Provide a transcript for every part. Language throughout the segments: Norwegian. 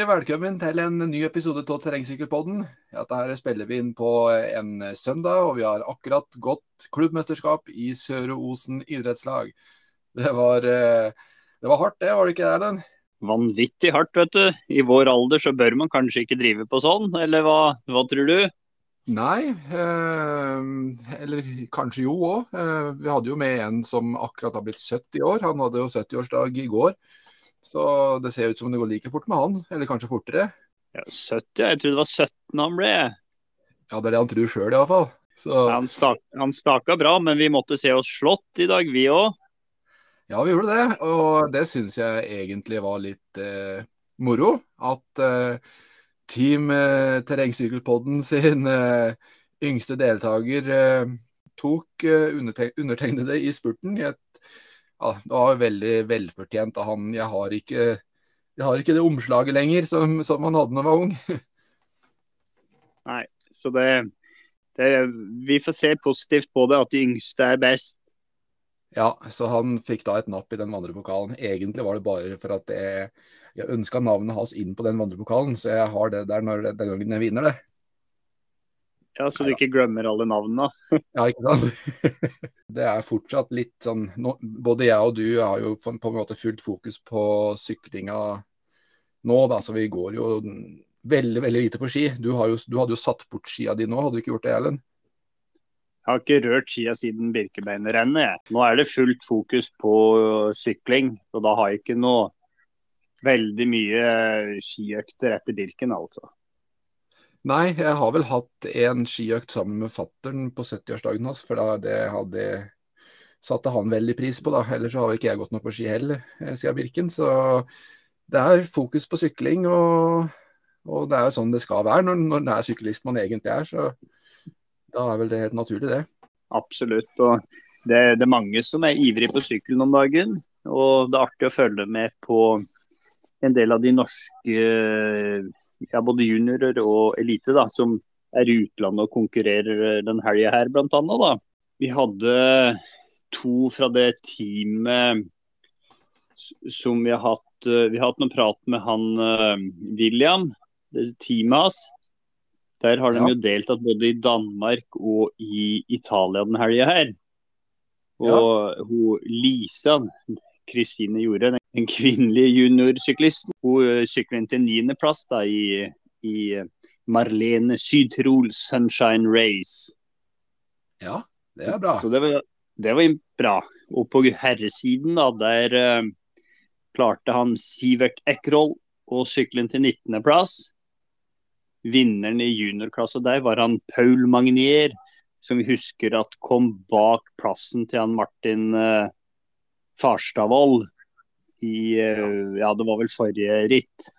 Hjertelig velkommen til en ny episode av Terrengsykkelpodden. Dette spiller vi inn på en søndag, og vi har akkurat gått klubbmesterskap i Søre Osen idrettslag. Det var, eh, det var hardt, det, var det ikke det, Erlend? Vanvittig hardt, vet du. I vår alder så bør man kanskje ikke drive på sånn, eller hva, hva tror du? Nei, eh, eller kanskje jo òg. Eh, vi hadde jo med en som akkurat har blitt 70 år. Han hadde jo 70-årsdag i går. Så det ser ut som det går like fort med han, eller kanskje fortere. Ja, 70, jeg trodde det var 17 han ble. Ja, det er det han tror sjøl iallfall. Så... Han, stak, han staka bra, men vi måtte se oss slått i dag, vi òg. Ja, vi gjorde det, og det syns jeg egentlig var litt eh, moro. At eh, Team eh, Terrengsykkelpodden sin eh, yngste deltaker eh, tok eh, undertegnede i spurten i et ja, det var veldig velfortjent av han. Jeg har ikke, jeg har ikke det omslaget lenger som, som han hadde da han var ung. Nei, så det, det, Vi får se positivt på det, at de yngste er best. Ja, så han fikk da et napp i den vandrepokalen. Egentlig var det bare for at jeg, jeg ønska navnet hans inn på den vandrepokalen, så jeg har det der når, den gangen jeg vinner det. Ja, Så du ikke glemmer alle navnene? ja, ikke sant. det er fortsatt litt sånn nå, Både jeg og du har jo på en måte fullt fokus på syklinga nå, da, så vi går jo veldig veldig lite på ski. Du, jo, du hadde jo satt bort skia di nå, hadde du ikke gjort det, Erlend? Jeg har ikke rørt skia siden Birkebeinerrennet. Nå er det fullt fokus på sykling, og da har jeg ikke noe veldig mye skiøkter etter Birken, altså. Nei, jeg har vel hatt en skiøkt sammen med fattern på 70-årsdagen hans, for da det hadde satte han veldig pris på, da. Ellers har ikke jeg gått noe på ski heller eh, siden Birken. Så det er fokus på sykling, og, og det er jo sånn det skal være når, når det er syklist man egentlig er. Så da er vel det helt naturlig, det. Absolutt. og det, det er mange som er ivrige på sykkelen om dagen. Og det er artig å følge med på en del av de norske ja, både juniorer og elite da, som er i utlandet og konkurrerer den helga her, blant annet. Da. Vi hadde to fra det teamet som vi har hatt Vi har hatt noen prat med han uh, William, teamet hans. Der har de ja. jo deltatt både i Danmark og i Italia den helga her. Og ja. hun Lisa, Kristine gjorde, den kvinnelige juniorsyklisten. Hun eh, sykler inn til niendeplass i, i eh, Marlene Syd-Tirol Sunshine Race. Ja, det er bra. Så det var, det var bra. Og på herresiden, da, der uh, klarte han Sivert Ekroll å sykle inn til 19.-plass. Vinneren i juniorklassa der var han Paul Magnier, som vi husker at kom bak plassen til han Martin uh, Farstadvold i eh, Ja, det var vel forrige ritt.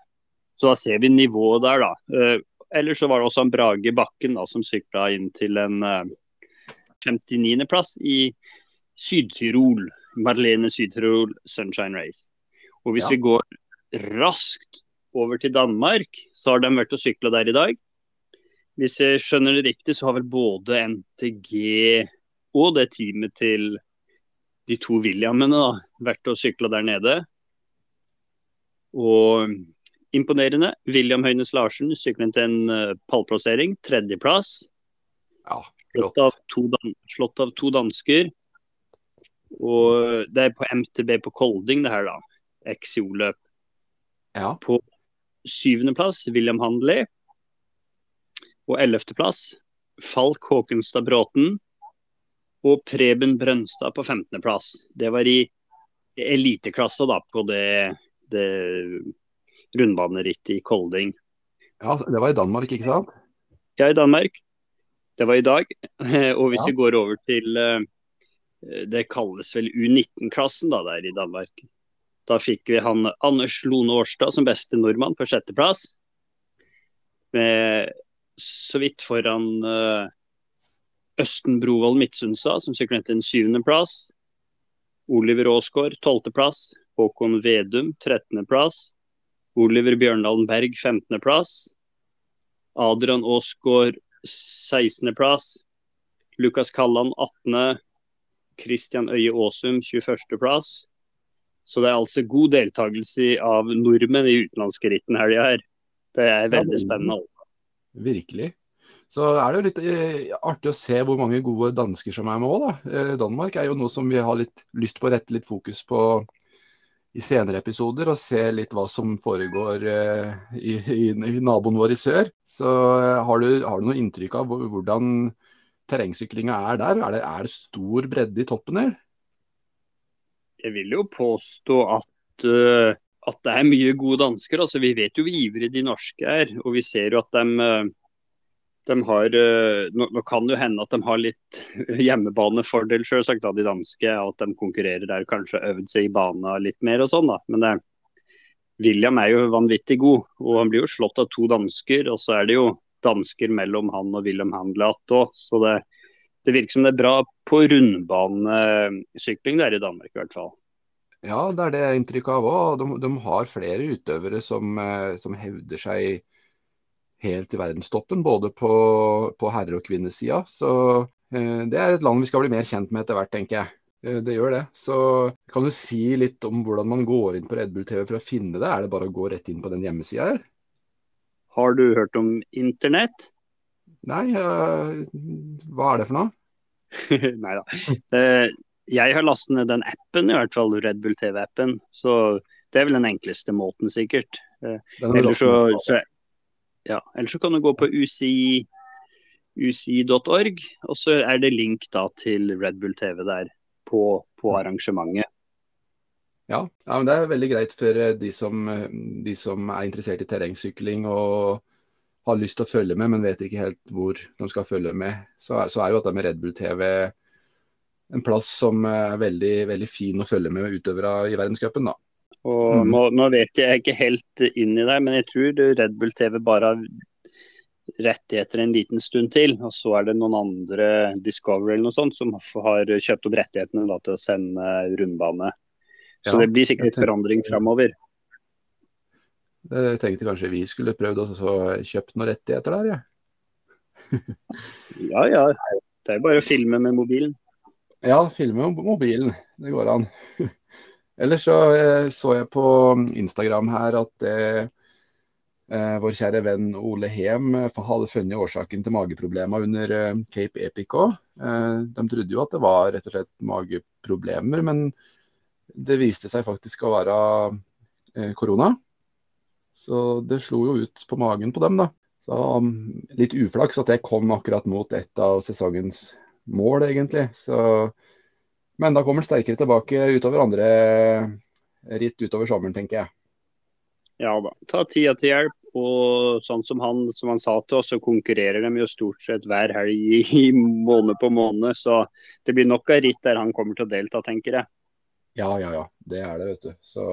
Så da ser vi nivået der, da. Eller ellers så var det også en Brage Bakken da, som sykla inn til en 59.-plass eh, i Syd-Tyrol. Marlene Syd-Tyrol Sunshine Race. Og hvis ja. vi går raskt over til Danmark, så har de vært og sykla der i dag. Hvis jeg skjønner det riktig, så har vel både NTG og det teamet til de to Williamene da, vært og sykla der nede. Og imponerende. William Høynes Larsen syklet en uh, pallplassering, tredjeplass. Ja, slått, av slått av to dansker. Og det er på MTB på Kolding, det her, da. XIO-løp. Ja. På syvendeplass William Handley. Og ellevteplass Falk Håkenstad Bråten og Preben Brønstad på 15.-plass. Det var i eliteklassa da, på det, det rundbanerittet i Kolding. Ja, Det var i Danmark, ikke sant? Ja, i Danmark. Det var i dag. Og hvis ja. vi går over til eh, Det kalles vel U19-klassen da, der i Danmark. Da fikk vi han Anders Lone Årstad som beste nordmann på sjetteplass. Med så vidt foran uh, Østen Brovold Midtsundsa som syklet til en syvendeplass. Oliver Aasgaard, tolvteplass. Håkon Vedum, 13.-plass. Oliver Bjørndalen Berg, plass, Adrian Aasgaard, 16.-plass. Lukas Kalland, attende. Christian Øye Aasum, 21.-plass. Så det er altså god deltakelse av nordmenn i utenlandske ritten helga her. Det er veldig spennende. Virkelig. Så er det jo litt eh, artig å se hvor mange gode dansker som er med òg, da. Eh, Danmark er jo noe som vi har litt lyst på å rette litt fokus på i senere episoder, og se litt hva som foregår eh, i, i, i naboen vår i sør. Så eh, har, du, har, du, noe inntrykk av hvordan terrengsyklinga er der? Er det, er det stor bredde i toppen her? Jeg vil jo påstå at, uh, at det er mye gode dansker. Altså, vi vet jo hvor ivrige de norske er, og vi ser jo at de, de har uh, nå, kan det jo hende at de har litt hjemmebanefordel, selvsagt, av de danske. At de konkurrerer der, kanskje øvd seg i bana litt mer og sånn, da. Men det, William er jo vanvittig god, og han blir jo slått av to dansker. Og så er det jo dansker mellom han og William Handlat òg. Så det, det, virker som det er bra på rundbanesykling der i Danmark, i hvert fall. Ja, det er det inntrykket av òg. De, de, har flere utøvere som, eh, som, hevder seg helt i verdenstoppen, både på, på herre- og kvinnesida. Så eh, det er et land vi skal bli mer kjent med etter hvert, tenker jeg. Eh, det gjør det. Så kan du si litt om hvordan man går inn på Red Bull TV for å finne det? Er det bare å gå rett inn på den hjemmesida her? Har du hørt om internett? Nei, uh, hva er det for noe? Nei da. Uh, jeg har lastet ned den appen, i hvert fall Red Bull TV-appen. Så det er vel den enkleste måten, sikkert. Uh, ellers, så, så, ja, ellers så kan du gå på uci uci.org, og så er det link da til Red Bull TV der på, på arrangementet. Ja, ja, men det er veldig greit for eh, de som, eh, de som, er interessert i terrengsykling og har lyst til å følge med, men vet ikke helt hvor de skal følge med. Så, så er jo dette med Red Bull TV en plass som er veldig, veldig fin å følge med utøvere i verdenscupen, da. Og mm. nå, nå, vet jeg ikke helt inn i det, men jeg tror Red Bull TV bare har rettigheter en liten stund til. Og så er det noen andre Discovery eller noe sånt som har kjøpt opp rettighetene da, til å sende rundbane så ja, det blir sikkert tenkte, forandring framover. Jeg tenkte kanskje vi skulle prøvd å kjøpt noen rettigheter der, ja. ja ja. Det er jo bare å filme med mobilen. Ja, filme med mobilen. Det går an. Ellers så eh, så jeg på Instagram her at eh, eh vår kjære venn Ole Hem eh, hadde funnet årsaken til mageproblemer under Cape Epic òg. De trodde jo at det var rett og slett mageproblemer, men det viste seg faktisk å være korona. Så det slo jo ut på magen på dem, da. Så um, litt uflaks at det kom akkurat mot et av sesongens mål, egentlig. Så, men da kommer han sterkere tilbake utover andre ritt utover sommeren, tenker jeg. Ja da. Ta tida til hjelp. Og sånn som han, som han sa til oss, så konkurrerer de jo stort sett hver helg i måned på måned. Så det blir nok av ritt der han kommer til å delta, tenker jeg. Ja, ja, ja. Det er det, vet du. Så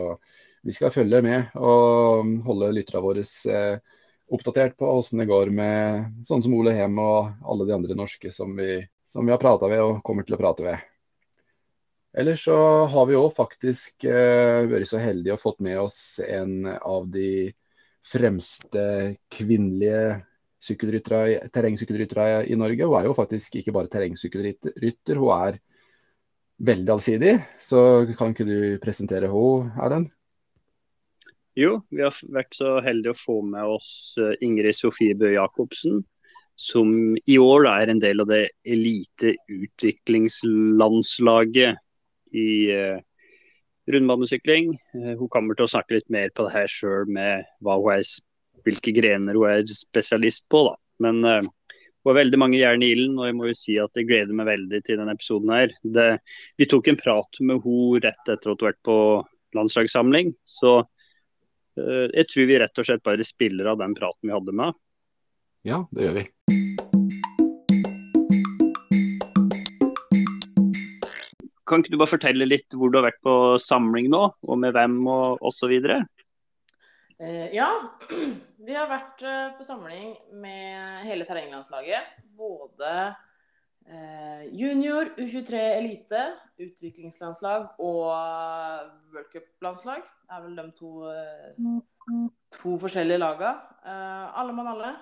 vi skal følge med og holde lytterne våre eh, oppdatert på hvordan det går med sånn som Ole Hem og alle de andre norske som vi, som vi har prata ved og kommer til å prate ved. Ellers så har vi òg faktisk eh, vært så heldige og fått med oss en av de fremste kvinnelige terrengsykkelryttere i Norge. Hun er jo faktisk ikke bare terrengsykkelrytter, hun er veldig allsidig. Så kan ikke du presentere henne, Erlend? Jo, vi har vært så heldige å få med oss eh, Ingrid Sofie Bøe Jacobsen. Som i år er en del av det eliteutviklingslandslaget i uh, rundbanesykling. Uh, hun kommer til å snakke litt mer på det her sjøl med er, hvilke grener hun er spesialist på. da. Men uh, har veldig mange jern i ilden, og jeg må jo si at jeg gleder meg veldig til denne episoden her. Det, vi tok en prat med hun rett etter at hun har vært på landslagssamling, så uh, jeg tror vi rett og slett bare spiller av den praten vi hadde med henne. Ja, det gjør vi. Kan ikke du bare fortelle litt hvor du har vært på samling nå, og med hvem og osv.? Eh, ja, vi har vært eh, på samling med hele terrenglandslaget. Både eh, junior, U23 elite, utviklingslandslag og worldcuplandslag. Det er vel de to, to forskjellige laga. Alle mann alle.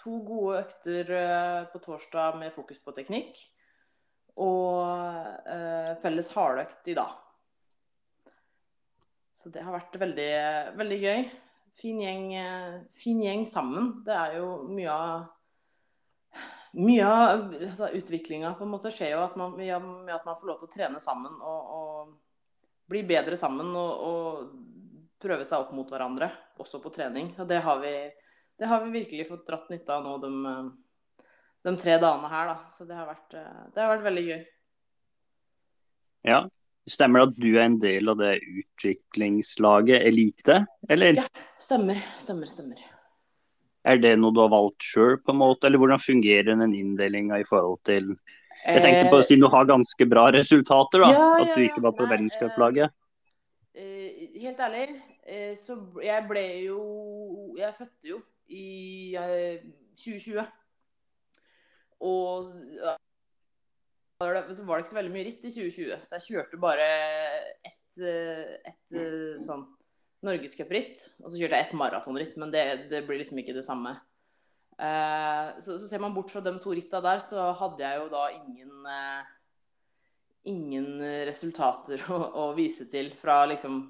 To gode økter på torsdag med fokus på teknikk. Og felles hardøkt i dag. Så det har vært veldig, veldig gøy. Fin gjeng, eh, fin gjeng sammen. Det er jo mye av mye av altså, utviklinga på en måte skjer jo at man, ja, med at man får lov til å trene sammen og, og bli bedre sammen og, og, prøve seg opp mot hverandre, også på trening. Så det har vi, det har vi virkelig fått dratt nytte av nå de, de tre dagene her. Da. Så det har, vært, det har vært veldig gøy. Ja. Stemmer det at du er en del av det utviklingslaget Elite, eller? Ja, stemmer. Stemmer, stemmer. Er det noe du har valgt sjøl, på en måte, eller hvordan fungerer den inndelinga i forhold til Jeg tenkte på å si du har ganske bra resultater, da. Ja, ja, at du ikke var på verdenscuplaget. Eh, helt ærlig, eh, så jeg ble jo Jeg fødte jo i eh, 2020. Og ja, så var det ikke så veldig mye ritt i 2020, så jeg kjørte bare ett et, et, sånn norgescupritt, og så kjørte jeg ett maratonritt, men det, det, blir liksom ikke det samme. Uh, så, så, ser man bort fra de to ritta der, så hadde jeg jo da ingen ingen resultater å, å, vise til fra liksom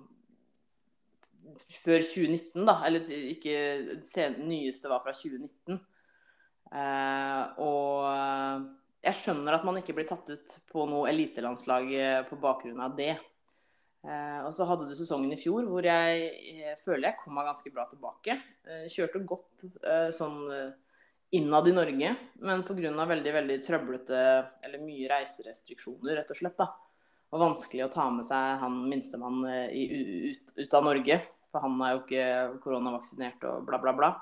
før 2019, da. Eller ikke Det nyeste var fra 2019. Eh, og jeg skjønner at man ikke blir tatt ut på noe elitelandslag på bakgrunn av det. Eh, og så hadde du sesongen i fjor hvor jeg, jeg eh, føler jeg kom meg ganske bra tilbake. Eh, kjørte godt eh, sånn eh, innad i Norge, men pga. veldig veldig trøblete eller mye reiserestriksjoner, rett og slett. da. Og vanskelig å ta med seg han minstemann eh, ut, ut, av Norge. For han er jo ikke koronavaksinert og bla, bla, bla.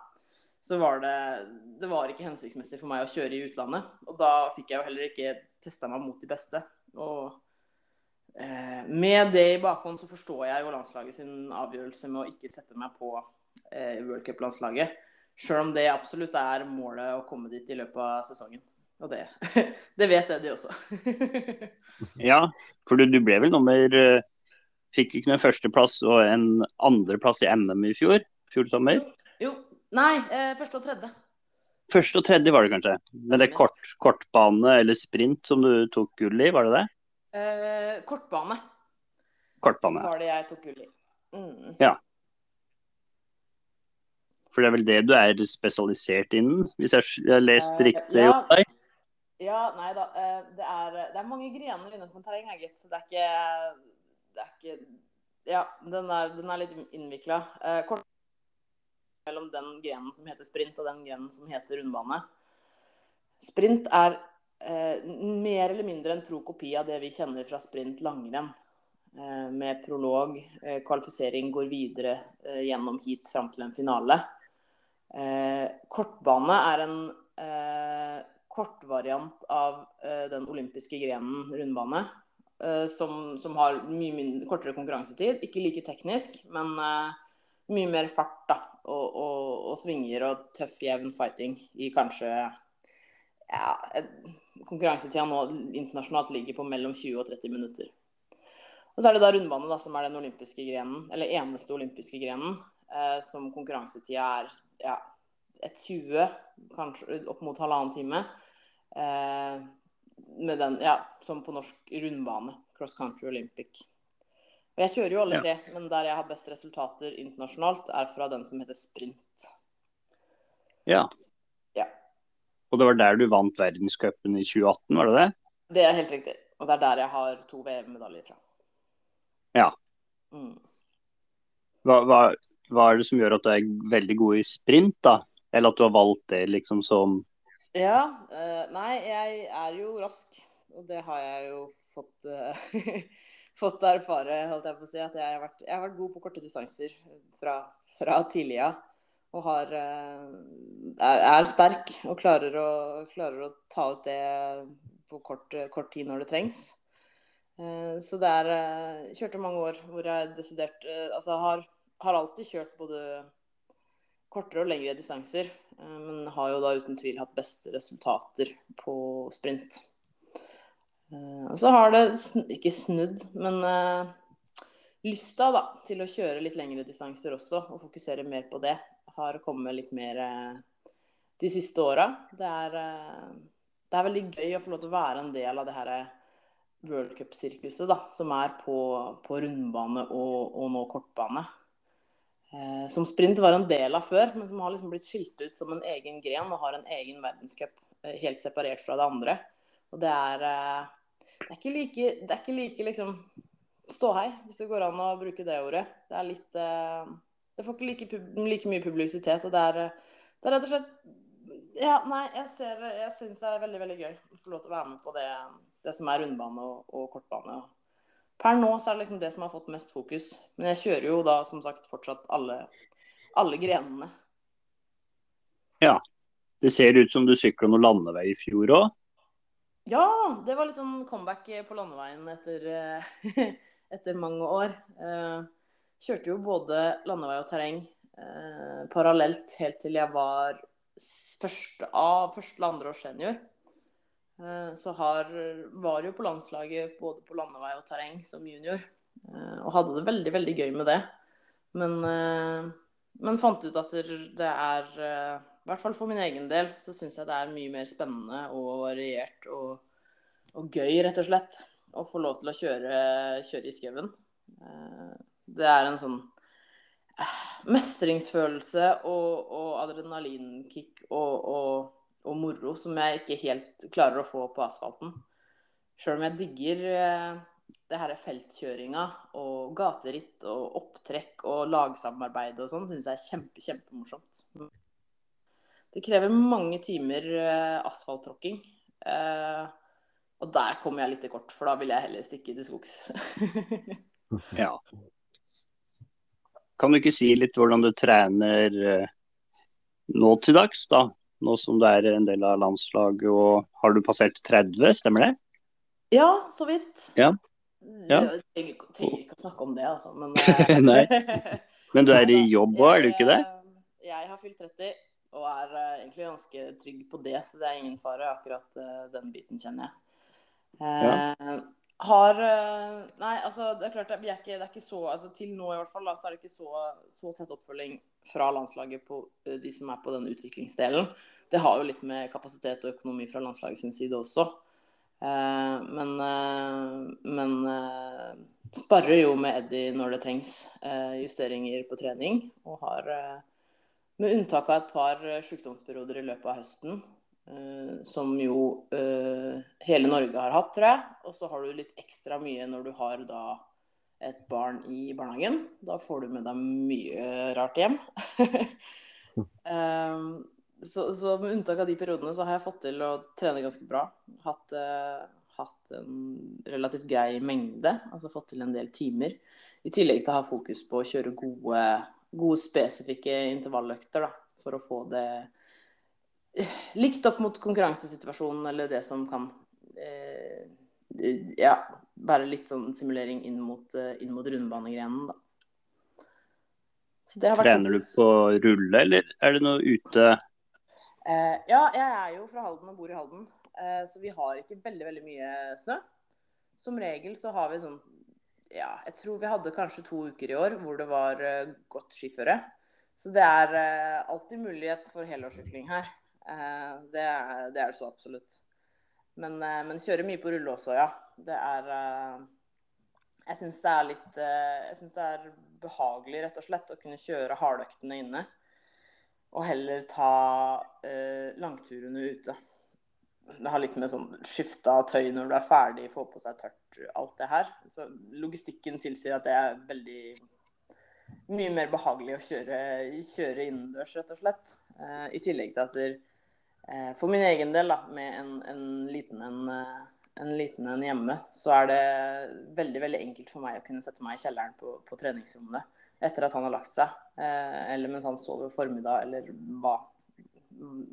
Så var det, det var ikke hensiktsmessig for meg å kjøre i utlandet. Og da fikk jeg jo heller ikke testa meg mot de beste. Og Eh, med det i bakhånd så forstår jeg jo landslaget sin avgjørelse med å ikke sette meg på eh, World Cup-landslaget. Sjøl om det absolutt er målet å komme dit i løpet av sesongen. Og det, det vet jeg, de også. ja, for du, du, ble vel nummer eh, Fikk ikke en førsteplass og en andreplass i NM i fjor? Fjor sommer? Jo. Nei, eh, første og tredje. Første og tredje var det kanskje. Men det er kort, kortbane eller sprint som du tok gull i, var det det? Eh, kortbane. Kortbane. Var det jeg tok gull i. Mm. Ja. For det er vel det du er spesialisert innen, hvis jeg har lest eh, riktig ja. deg? Ja, nei da. Eh, det er, det er mange grener innenfor terreng, gitt. Så det er ikke Det er ikke Ja, den er, den er litt innvikla. Kort mellom den grenen som heter sprint, og den grenen som heter rundbane. Sprint er eh, mer eller mindre en tro kopi av det vi kjenner fra sprint langrenn. Eh, med prolog, eh, kvalifisering går videre eh, gjennom hit fram til en finale. Eh, kortbane er en eh, kortvariant av den olympiske grenen rundbane. Som, som, har mye mindre, kortere konkurransetid. Ikke like teknisk, men mye mer fart da, og, og, og svinger og tøff, jevn fighting i kanskje ja, konkurransetida nå internasjonalt ligger på mellom 20 og 30 minutter. Og så er det da rundbane, da, som er den olympiske grenen, eller eneste olympiske grenen, eh, som konkurransetida er ja, et 20, kanskje opp mot halvannen time. Eh, med den, ja, som på norsk rundbane. Cross country olympic. Og jeg kjører jo alle tre, men der jeg har best resultater internasjonalt, er fra den som heter sprint. Ja. Og det var der du vant verdenscupen i 2018, var det det? Det er helt riktig. Og det er der jeg har to VM-medaljer fra. Ja. Mm. Hva, hva, hva, er det som gjør at du er veldig god i sprint, da? Eller at du har valgt det liksom som Ja. Uh, nei, jeg er jo rask. Og det har jeg jo fått, uh, fått erfare, holdt jeg på å si. At jeg har vært, jeg har vært god på korte distanser fra, fra tidlig av og har, eh, er, er, sterk og klarer å, klarer å, ta ut det på kort, kort tid når det trengs. Eh, så det er eh, Kjørte mange år hvor jeg desidert Altså har, har alltid kjørt både kortere og lengre distanser, men har jo da uten tvil hatt beste resultater på sprint. Og så har det ikke snudd, men lysta da, til å kjøre litt lengre distanser også, og fokusere mer på det har kommet litt mer eh, de siste åra. Det, eh, det, er veldig gøy å få lov til å være en del av det her World Cup-sirkuset, da, som er på, på rundbane og, og, nå kortbane. Eh, som sprint var en del av før, men som har liksom blitt skilt ut som en egen gren og har en egen verdenscup eh, helt separert fra det andre. Og det er, eh, er ikke like, det er ikke like liksom ståhei, hvis det går an å bruke det ordet. Det er litt uh, Det får ikke like, like mye publisitet, og det er, det er rett og slett ja, nei, jeg, ser, jeg syns det er veldig veldig gøy å få lov til å være med på det, det som er rundbane og, og, kortbane. Per nå så er det liksom det som har fått mest fokus. Men jeg kjører jo da som sagt fortsatt alle, alle grenene. Ja. Det ser ut som du sykla noen landevei i fjor òg? Ja, det var litt sånn comeback på landeveien etter, etter mange år. Eh, kjørte jo både landevei og terreng eh, parallelt helt til jeg var første av første eller andre års senior. Eh, så har, var jo på landslaget både på landevei og terreng som junior. Eh, og hadde det veldig, veldig gøy med det. Men, eh, men fant ut at det er I hvert fall for min egen del så syns jeg det er mye mer spennende og variert og, og gøy, rett og slett, å få lov til å kjøre, kjøre i skauen. Det er en sånn mestringsfølelse og, og adrenalinkick og, og, og, moro som jeg ikke helt klarer å få på asfalten. Sjøl om jeg digger eh, det her feltkjøringa og gateritt og opptrekk og lagsamarbeid og sånn, syns jeg er kjempe, kjempemorsomt. Det krever mange timer eh, asfalttråkking. Eh, og der kommer jeg litt til kort, for da vil jeg heller stikke til skogs. ja. Kan du ikke si litt hvordan du trener eh, nå til dags, da? Nå som du er en del av landslaget og har du passert 30, stemmer det? Ja, så vidt. Ja. ja. Jeg trenger ikke å snakke om det, altså. Men, men du er i jobb òg, er du ikke det? Jeg har fylt 30 og er uh, egentlig ganske trygg på det, så det er ingen fare. Akkurat uh, den biten kjenner jeg. Ja. Har eh, Nei, altså, det er klart vi er ikke, det er ikke så altså, Til nå i hvert fall, da, så er det ikke så, så tett oppfølging fra landslaget på de som er på den utviklingsdelen. Det har jo litt med kapasitet og økonomi fra landslaget sin side også. Men men sparrer jo med Eddie når det trengs justeringer på trening. Og har, med unntak av et par sykdomsperioder i løpet av høsten, Uh, som jo uh, hele Norge har hatt, tror jeg. Og så har du litt ekstra mye når du har da et barn i barnehagen. Da får du med deg mye rart hjem. um, så, så, med unntak av de periodene så har jeg fått til å trene ganske bra. Hatt, uh, hatt en relativt grei mengde, altså fått til en del timer. I tillegg til å ha fokus på å kjøre gode, gode spesifikke intervalløkter da, for å få det likt opp mot konkurransesituasjonen eller det som kan eh, ja, være litt sånn simulering inn mot, eh, inn mot rundbanegrenen, da. Trener du på rulle, eller er det noe ute? Eh, ja, jeg er jo fra Halden og bor i Halden, eh, så vi har ikke veldig, veldig mye snø. Som regel så har vi sånn Ja, jeg tror vi hadde kanskje to uker i år hvor det var uh, godt skiføre. Så det er uh, alltid mulighet for helårssykling her. Eh, det er, det er, det så absolutt. Men, eh, men kjører mye på rulle også, ja. Det er eh, Jeg syns det er litt Jeg syns det er behagelig, rett og slett, å kunne kjøre hardøktene inne. Og heller ta eh, langturene ute. Det har litt med sånn skifte av tøy når du er ferdig, få på seg tørt, alt det her. Så logistikken tilsier at det er veldig mye mer behagelig å kjøre, kjøre innendørs, rett og slett. Eh, I tillegg til at der, Eh, for min egen del, da, med en, en liten en, eh, en liten en hjemme, så er det veldig veldig enkelt for meg å kunne sette meg i kjelleren på, på treningsrommet etter at han har lagt seg. Eh, eller mens han sover formiddag, eller hva.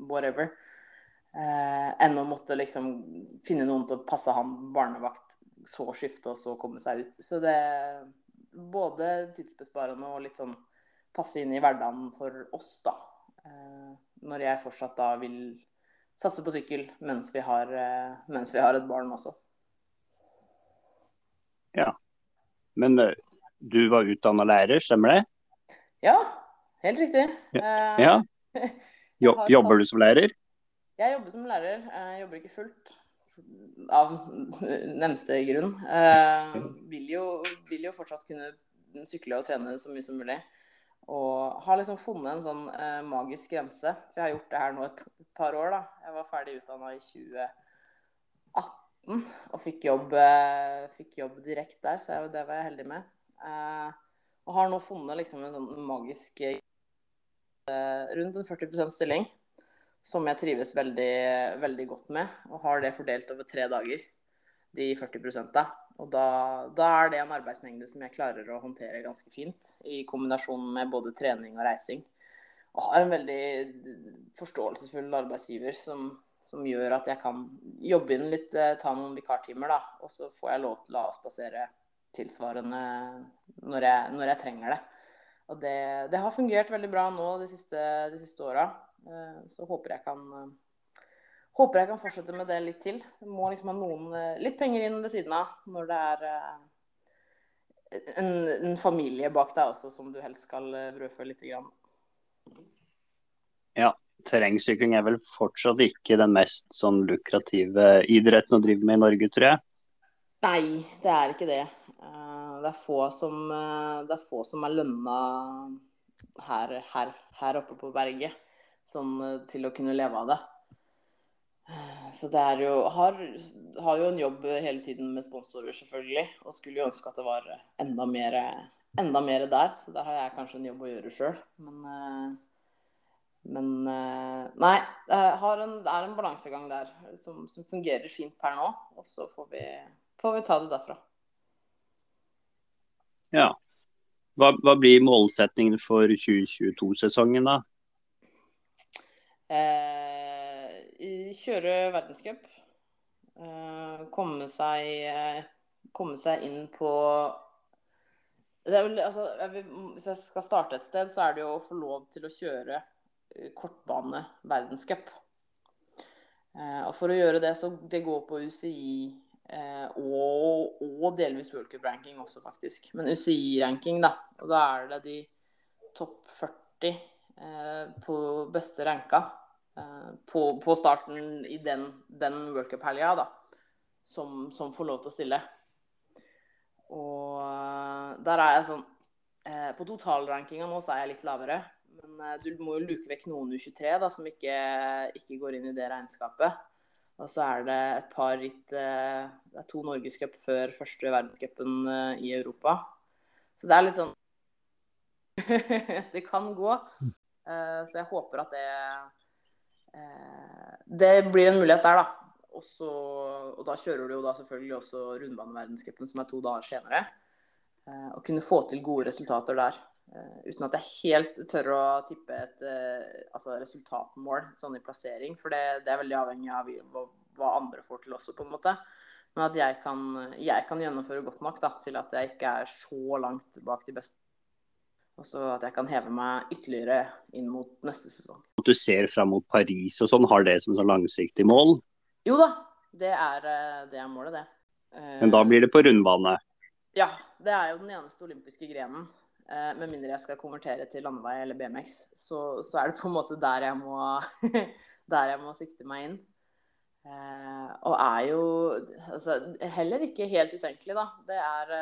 Whatever. Eh, enn å måtte liksom finne noen til å passe han barnevakt, så skifte og så komme seg ut. Så det er både tidsbesparende og litt sånn passe inn i hverdagen for oss, da. Eh, når jeg fortsatt da vil satse på sykkel mens vi har, eh, mens vi har et barn også. Ja. Men eh, du var utdanna lærer, stemmer det? Ja, helt riktig. Ja. ja. Jobber du som lærer? Jeg jobber som lærer. Jeg jobber ikke fullt. av nevnte grunn. Jeg vil, jo, vil, jo, fortsatt kunne sykle og trene så mye som mulig. Og har liksom funnet en sånn eh, magisk grense. For jeg har gjort det her nå et par år. da. Jeg var ferdig utdanna i 2018 og fikk jobb, eh, fikk jobb direkte der, så jeg, det var jeg heldig med. Uh, og har nå funnet liksom en sånn magisk rundt en 40% stilling som jeg trives veldig, veldig godt med, og har det fordelt over tre dager, de 40 da. Og da, da, er det en arbeidsmengde som jeg klarer å håndtere ganske fint, i kombinasjon med både trening og reising. Og har en veldig forståelsesfull arbeidsgiver som, som gjør at jeg kan jobbe inn litt, eh, ta noen vikartimer, da. Og så får jeg lov til å avspasere tilsvarende når jeg, når jeg trenger det. Og det, det, har fungert veldig bra nå de siste, de siste åra. Eh, så håper jeg kan håper jeg kan fortsette med det litt til. Jeg må liksom ha noen eh, litt penger inn ved siden av når det er eh, en, en familie bak deg også som du helst skal brødfø litt. Grann. Ja, terrengsykling er vel fortsatt ikke den mest sånn lukrative idretten å drive med i Norge, tror jeg. Nei, det er ikke det. Det er få som, det er, få som er lønna her, her, her oppe på berget sånn, eh, til å kunne leve av det. Eh, så det er jo har, har, jo en jobb hele tiden med sponsorer, selvfølgelig. Og skulle jo ønske at det var enda mer, enda mer der. Så der har jeg kanskje en jobb å gjøre sjøl. Men, eh, men Nei. Det er en balansegang der som, som, fungerer fint per nå. Og så får vi, får vi ta det derfra. Ja. Hva, hva blir målsettingen for 2022-sesongen, da? Eh, kjøre verdenscup. Eh, komme seg eh, Komme seg inn på vel, altså, jeg Hvis jeg skal starte et sted, så er det jo å få lov til å kjøre eh, kortbane verdenscup. Eh, og for å gjøre det, så det går på UCI eh, og, og, delvis worldcup-ranking også, faktisk. Men UCI-ranking, da. Og da er det de topp 40 Eh, på beste ranka eh, på, på, starten i den, den da, som, som, får lov til å stille. Og eh, der er jeg sånn På totalrankinga nå så er jeg litt lavere. Men du må jo luke vekk noen U23 da, som ikke, ikke går inn i det regnskapet. Og så er det et par ritt Det er to norgescup før første verdenscupen i Europa. Så det er litt sånn Det kan gå. Eh, så jeg håper at det eh, Det blir en mulighet der, da. Også, og da kjører du jo da selvfølgelig også rundbaneverdenscupen, som er to dager senere. Eh, å kunne få til gode resultater der. Uten at jeg helt tør å tippe et altså resultatmål sånn i plassering. For det, det er veldig avhengig av hva, andre får til også, på en måte. Men at jeg kan, jeg kan gjennomføre godt nok da, til at jeg ikke er så langt bak de beste. Og så at jeg kan heve meg ytterligere inn mot neste sesong. At du ser fram mot Paris og sånn, har det som sånn langsiktig mål? Jo da, det er, eh, det er målet, det. Men da blir det på rundbane? Ja, det er jo den eneste olympiske grenen. Eh, med mindre jeg skal konvertere til landevei eller BMX, så, så er det på en måte der jeg må, der jeg må sikte meg inn. Eh, og er jo altså, heller ikke helt utenkelig, da. Det er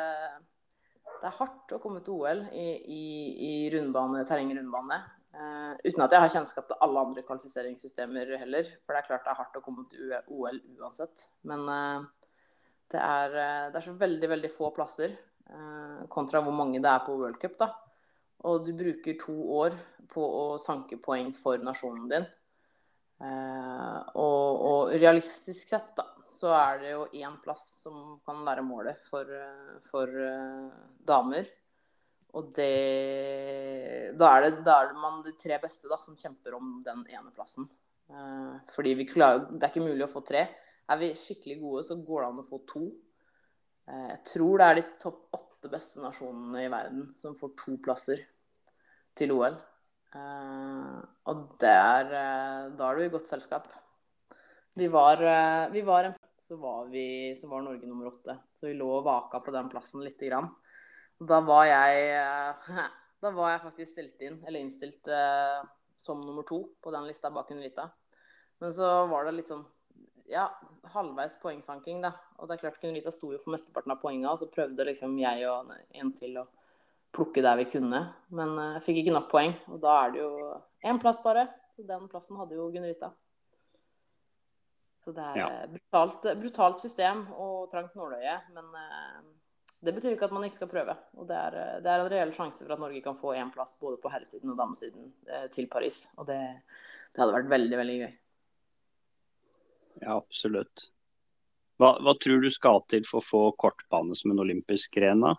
det er hardt å komme til OL i, i, i rundbane, terrengrundbane. Uh, uten at jeg har kjennskap til alle andre kvalifiseringssystemer heller. For det er klart det er hardt å komme til OL uansett. Men uh, det, er, uh, det, er, så veldig, veldig få plasser kontra hvor mange det er på World Cup. da. Og du bruker to år på å sanke poeng for nasjonen din. Og, og realistisk sett, da, så er det jo én plass som kan være målet for, for uh, damer. Og det da er, det da er det man de tre beste da, som kjemper om den ene plassen. Uh, fordi vi klarer Det er ikke mulig å få tre. Er vi skikkelig gode, så går det an å få to. Uh, jeg tror det er de topp åtte beste nasjonene i verden som får to plasser til OL. og det er, da er du i godt selskap. Vi var, eh, vi var en så var, vi, så var Norge nummer åtte. Så vi lå og vaka på den plassen lite grann. Da var jeg eh, Da var jeg faktisk stilt inn, eller innstilt eh, som nummer to på den lista bak Unvita. Men så var det litt sånn ja, halvveis poengsanking, da. Og det er klart Gunita sto jo for mesteparten av poengene, og så prøvde liksom jeg og en til å plukke der vi kunne. Men jeg fikk ikke nok poeng, og da er det jo én plass bare. Så den plassen hadde jo Gunn-Rita. Så det er Ja. brutalt, brutalt system og trangt nåløye. Men eh, det betyr ikke at man ikke skal prøve. Og det er, det er en reell sjanse for at Norge kan få én plass både på herresiden og damesiden eh, til Paris. Og det, det hadde vært veldig, veldig gøy. Ja, absolutt. Hva, hva tror du skal til for å få kortbane som en olympisk gren? da?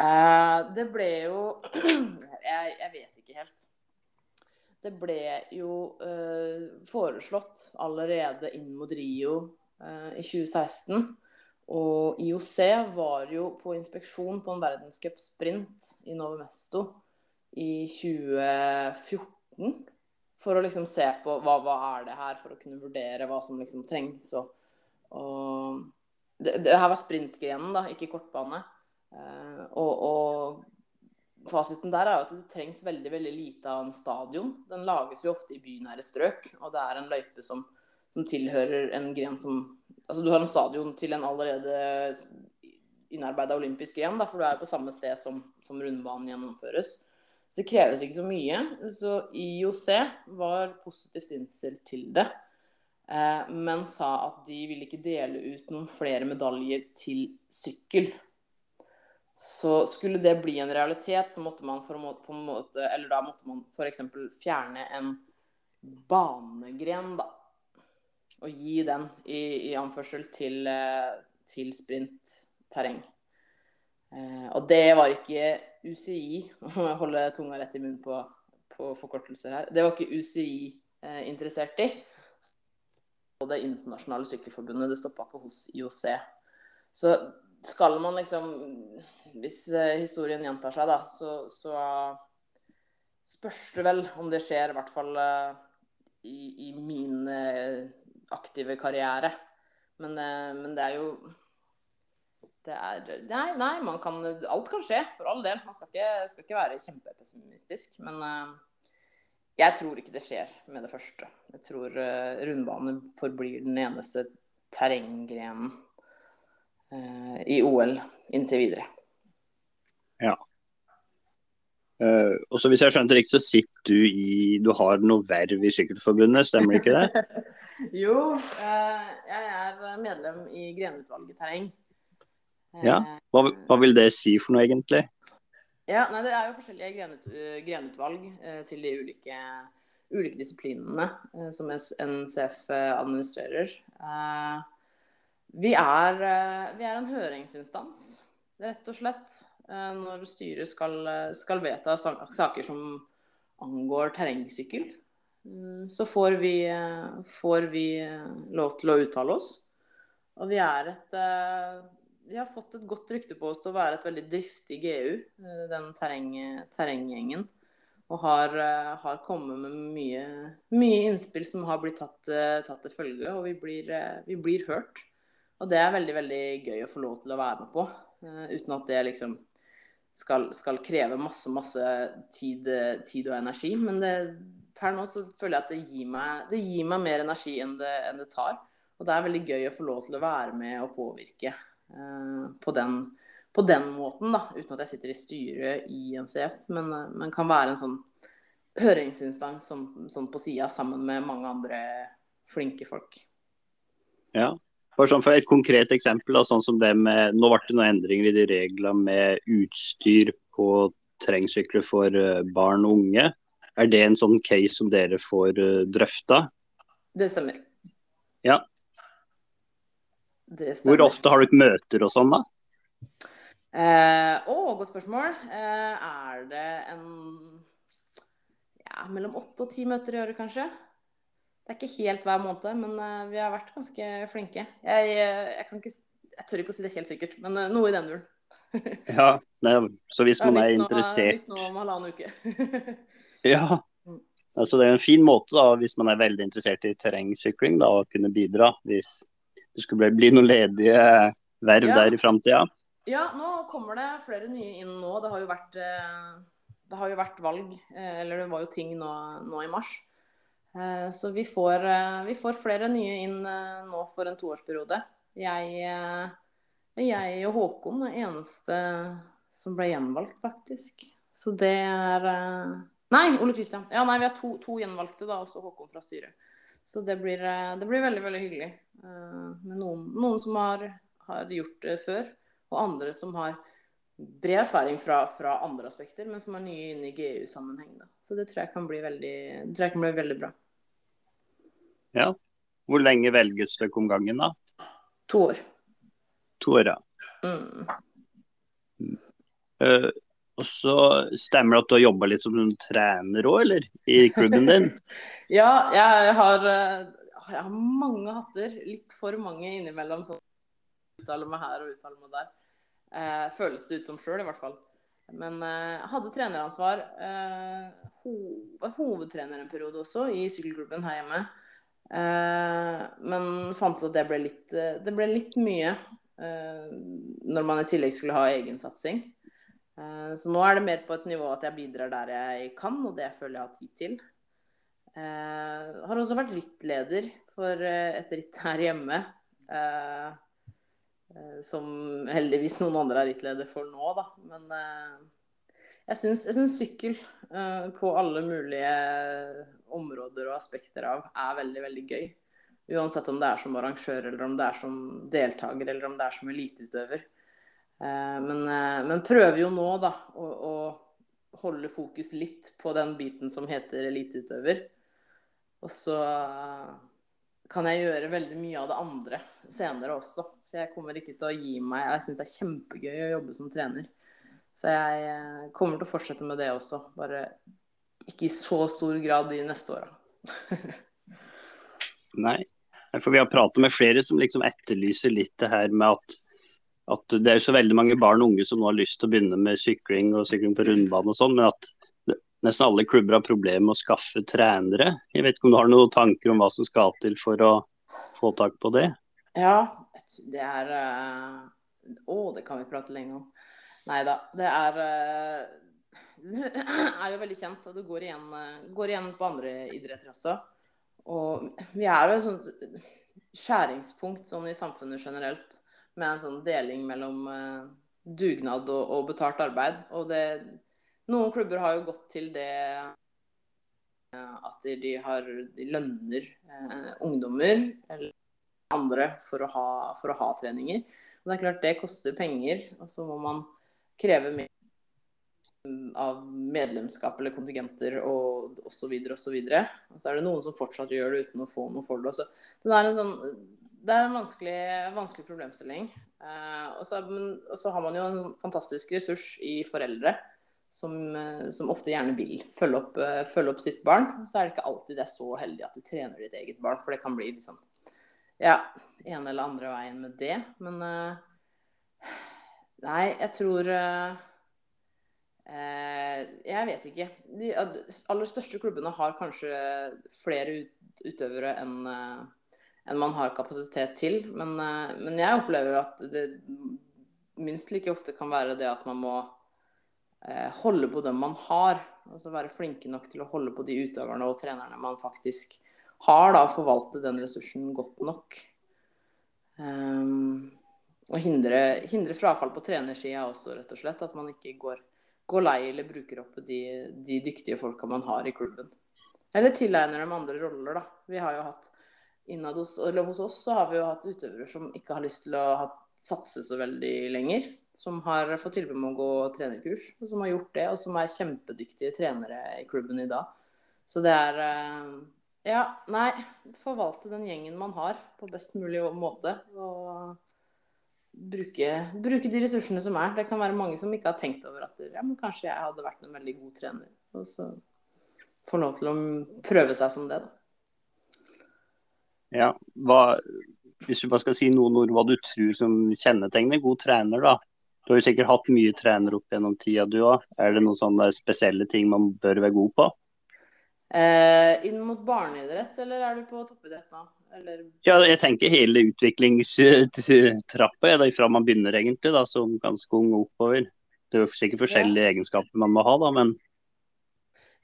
Eh, det ble jo jeg, jeg vet ikke helt. Det ble jo eh, foreslått allerede inn mot Rio eh, i 2016. Og IOC var jo på inspeksjon på en verdenscupsprint i Novo Mesto i 2014. For å liksom se på hva, hva er det her, for å kunne vurdere hva som liksom trengs. Og, og det, det her var sprintgrenen, da, ikke kortbane. Eh, og, og fasiten der er jo at det trengs veldig veldig lite av en stadion. Den lages jo ofte i bynære strøk, og det er en løype som, som tilhører en gren som Altså du har en stadion til en allerede innarbeida olympisk gren, da, for du er jo på samme sted som, som rundbanen gjennomføres. Så det kreves ikke så mye. Så IOC var positivt innstilt til det. Eh, men sa at de ville ikke dele ut noen flere medaljer til sykkel. Så skulle det bli en realitet, så måtte man for på en måte Eller da måtte man f.eks. fjerne en banegren, da. Og gi den i, i anførsel til, eh, til sprintterreng. Eh, og det var ikke UCI, jeg holder tunga rett i munnen på, på forkortelser her, det var ikke UCI eh, interessert i. Og det internasjonale sykkelforbundet, det stoppa ikke hos IOC. Så skal man liksom Hvis eh, historien gjentar seg, da, så, så spørs det vel om det skjer, i hvert fall eh, i, i min eh, aktive karriere. Men, men det er jo det er Nei, nei man kan, alt kan skje, for all del. Man skal ikke, skal ikke være kjempepessimistisk. Men jeg tror ikke det skjer med det første. Jeg tror rundbane forblir den eneste terrenggrenen i OL inntil videre. Ja. og så Hvis jeg skjønte riktig, så sitter du i Du har noe verv i Sykkelforbundet, stemmer ikke det? jo, eh, jeg er medlem i grenutvalget terreng. Eh, Ja. Hva, hva vil det si for noe, egentlig? Ja, nei, Det er jo forskjellige grenut, eh, grenutvalg eh, til de ulike, ulike disiplinene eh, som NCF eh, administrerer. Eh, vi, er, eh, vi er en høringsinstans, rett og slett, eh, når styret skal, eh, skal vedta saker som angår terrengsykkel. Mm, Så får vi, får vi lov til å uttale oss. Og vi er et Vi har fått et godt rykte på oss til å være et veldig driftig GU, den terreng, terrenggjengen. Og har, har kommet med mye, mye innspill som har blitt tatt, tatt til følge, og vi blir, vi blir hørt. Og det er veldig, veldig gøy å få lov til å være med på, eh, uten at det liksom skal, skal kreve masse, masse tid, eh, tid og energi. Men det, per nå så føler jeg at det gir meg, det gir meg mer energi enn det, enn det tar. Og det er veldig gøy å få lov til å være med og påvirke eh, på, den, på den måten, da. Uten at jeg sitter i styret i NCF, men, eh, men kan være en sånn høringsinstans sånn, sånn på sida sammen med mange andre flinke folk. Ja. For, sånn, for et konkret eksempel, da, sånn som det med Nå ble det noen endringer i de reglene med utstyr på terrengsykler for eh, barn og unge. Er det en sånn case som dere får uh, drøfta? Det stemmer. Ja. Det stemmer. Hvor ofte har dere møter og sånn, da? Eh, å, godt spørsmål. Eh, er det en ja, mellom åtte og ti møter i året, kanskje? Det er ikke helt hver måned, men eh, vi har vært ganske flinke. Jeg, eh, jeg, kan ikke, jeg tør ikke å si det helt sikkert, men eh, noe i den duren. Ja, nei, Så hvis man er interessert Litt nå om halvannen uke. Ja. Mm. Altså det er en fin måte da, hvis man er veldig interessert i terrengsykling, da, å kunne bidra. Hvis det skulle bli, noen ledige verv Ja. der i framtida. Ja, nå kommer det flere nye inn nå. Det har jo vært, det har jo vært valg, eller det var jo ting nå, nå i mars. Eh, så vi får, eh, vi får, flere nye inn eh, nå for en toårsperiode. Jeg, jeg og Håkon er eneste som ble gjenvalgt, faktisk. Så det er Nei, Ole Kristian. Ja, nei, vi har to, to gjenvalgte, da, også Håkon fra styret. Så det blir, det blir veldig, veldig hyggelig. Med noen, noen som har, har, gjort det før, og andre som har bred erfaring fra, fra andre aspekter, men som er nye inn i GU-sammenheng. Så det tror jeg kan bli veldig, kan bli veldig bra. Ja. Hvor lenge velges dere om gangen, da? To år. To år, ja. Mm. Uh, og så Stemmer det at du har jobba litt som trener òg, eller? I klubben din? ja, jeg har, eh, jeg har, mange hatter. Litt for mange innimellom. Sånn uttaler meg her og uttaler meg der. Uh, føles det ut som sjøl, i hvert fall. Men jeg hadde treneransvar. Ho hovedtrener en periode også i sykkelklubben her hjemme. Eh, men fant ut at det ble litt, eh, det ble litt mye eh, når man i tillegg skulle ha egensatsing. Så nå er det mer på et nivå at jeg bidrar der jeg kan, og det føler jeg har tid til. Jeg har også vært rittleder for et ritt her hjemme. Som heldigvis noen andre er rittleder for nå, da. Men jeg syns sykkel på alle mulige områder og aspekter av, er veldig, veldig gøy. Uansett om det er som arrangør, eller om det er som deltaker, eller om det er som eliteutøver. Eh, men, eh, men prøver jo nå, da, å, å holde fokus litt på den biten som heter eliteutøver. Og så eh, kan jeg gjøre veldig mye av det andre senere også. For jeg kommer ikke til å gi meg. Jeg syns det er kjempegøy å jobbe som trener. Så jeg kommer til å fortsette med det også. Bare ikke i så stor grad de neste åra. Nei, for vi har pratet med flere som liksom etterlyser litt det her med at, at det er så veldig mange barn og unge som nå har lyst til å begynne med sykling og sykling på rundbane og sånn, men at nesten alle klubber har problemer med å skaffe trenere. Jeg vet ikke om du har noen tanker om hva som skal til for å få tak på det? Ja, det er uh... Å, det kan vi prate lenge om. Nei da. Det er uh er jo veldig kjent, og det går igjen, går igjen, på andre idretter også. Og vi er jo et sånt skjæringspunkt sånn i samfunnet generelt, med en sånn deling mellom dugnad og, og, betalt arbeid. Og det Noen klubber har jo gått til det at de, har De lønner uh, ungdommer eller andre for å, ha, for å ha treninger. Og det er klart det koster penger, og så må man kreve mer av medlemskap eller kontingenter og osv. osv. Og så er det noen som fortsatt gjør det uten å få noe for det. Så det er en, sånn, det er en vanskelig, vanskelig problemstilling. Eh, og, så, og, så, har man jo en fantastisk ressurs i foreldre som, eh, som ofte gjerne vil følge opp, uh, følge opp, sitt barn. Og så er det ikke alltid det er så heldig at du trener ditt eget barn, for det kan bli liksom ja, ene eller andre veien med det. Men uh, nei, jeg tror uh, jeg vet ikke. De aller største klubbene har kanskje flere utøvere enn man har kapasitet til. Men, men, jeg opplever at det minst like ofte kan være det at man må holde på dem man har. Altså være flinke nok til å holde på de utøverne og trenerne man faktisk har, da, forvaltet den ressursen godt nok. Um, og hindre, hindre frafall på trenersida også, rett og slett. At man ikke går går lei eller bruker opp de, de dyktige folka man har i klubben. Eller tilegner dem andre roller, da. Vi har jo hatt innad hos, eller hos oss så har vi jo hatt utøvere som ikke har lyst til å ha, satse så veldig lenger. Som har fått tilbud om å gå trenerkurs, og som har gjort det. Og som er kjempedyktige trenere i klubben i dag. Så det er eh, Ja, nei. Forvalte den gjengen man har på best mulig måte. Og bruke, bruke, de ressursene som er. Det kan være mange som ikke har tenkt over at ja, men kanskje jeg hadde vært en veldig god trener. Og så få lov til å prøve seg som det, da. Ja, hva, Hvis du bare skal si noen ord hva du tror som kjennetegner god trener, da. Du har jo sikkert hatt mye trener opp gjennom tida, du òg. Er det noen sånne spesielle ting man bør være god på? Eh, inn mot barneidrett, eller er du på toppidrett nå? Eller... Ja, jeg tenker hele utviklingstrappa fra man begynner, egentlig, da, som ganske ung oppover. Det er jo sikkert forskjellige ja. egenskaper man må ha, da, men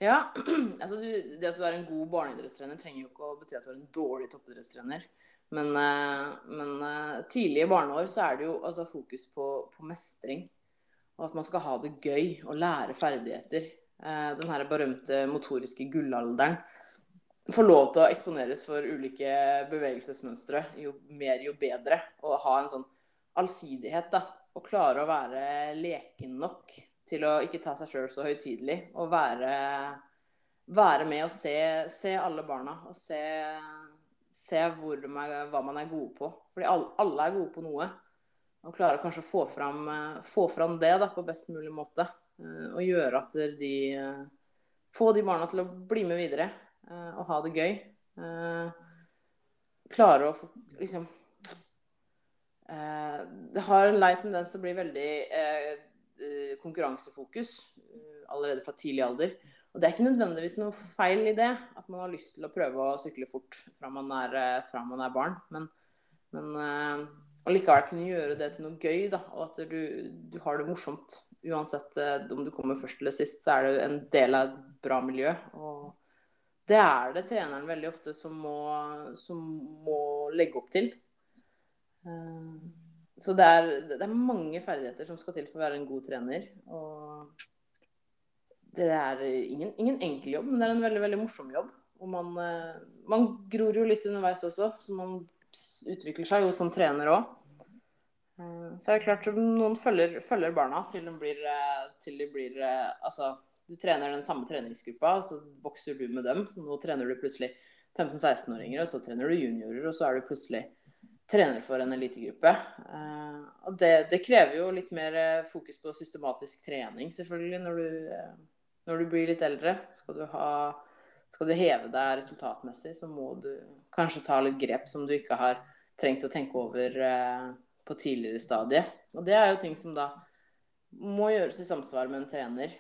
Ja, altså du, Det at du er en god barneidrettstrener, trenger jo ikke å bety at du er en dårlig toppidrettstrener. Men, eh, men tidlige tidlig i barneår så er det jo altså, fokus på, på, mestring. Og at man skal ha det gøy og lære ferdigheter. Eh, den her berømte motoriske gullalderen får lov til å eksponeres for ulike bevegelsesmønstre. Jo mer, jo bedre. Og ha en sånn allsidighet, da. Og klare å være leken nok til å ikke ta seg sjøl så høytidelig. Og være, være, med og se, se, alle barna. Og se, se er, hva man er gode på. Fordi alle, alle, er gode på noe. Og klare kanskje å få fram, få fram det da, på best mulig måte. Eh, og gjøre at de Få de barna til å bli med videre eh, og ha det gøy. Eh, klare å liksom Det har en lei tendens til å bli veldig Eh, konkurransefokus eh, allerede fra tidlig alder. Og det er ikke nødvendigvis noe feil i det, at man har lyst til å prøve å sykle fort fra man er, eh, fra man er barn. Men, men likevel kunne gjøre det til noe gøy, da, og at du, du, har det morsomt. Uansett om du kommer først eller sist, så er det en del av et bra miljø. Og det er det treneren veldig ofte som må, som må legge opp til. Så det er, det er, mange ferdigheter som skal til for å være en god trener. Og det er ingen, ingen enkel jobb, men det er en veldig veldig morsom jobb. Og man, eh, man gror jo litt underveis også, så man utvikler seg jo som trener òg. Eh, så er det klart at noen følger, følger barna til de blir, eh, til de blir Altså, du trener den samme treningsgruppa, så vokser du med dem. Så nå trener du plutselig 15-16-åringer, og så trener du juniorer, og så er du plutselig trener for en elitegruppe. Uh, og det, det, krever jo litt mer eh, fokus på systematisk trening, selvfølgelig, når du, når du blir litt eldre. Skal du, ha, skal du, heve deg resultatmessig, så må du kanskje ta litt grep som du ikke har trengt å tenke over på tidligere stadie. Og det er jo ting som da må gjøres i samsvar med en trener.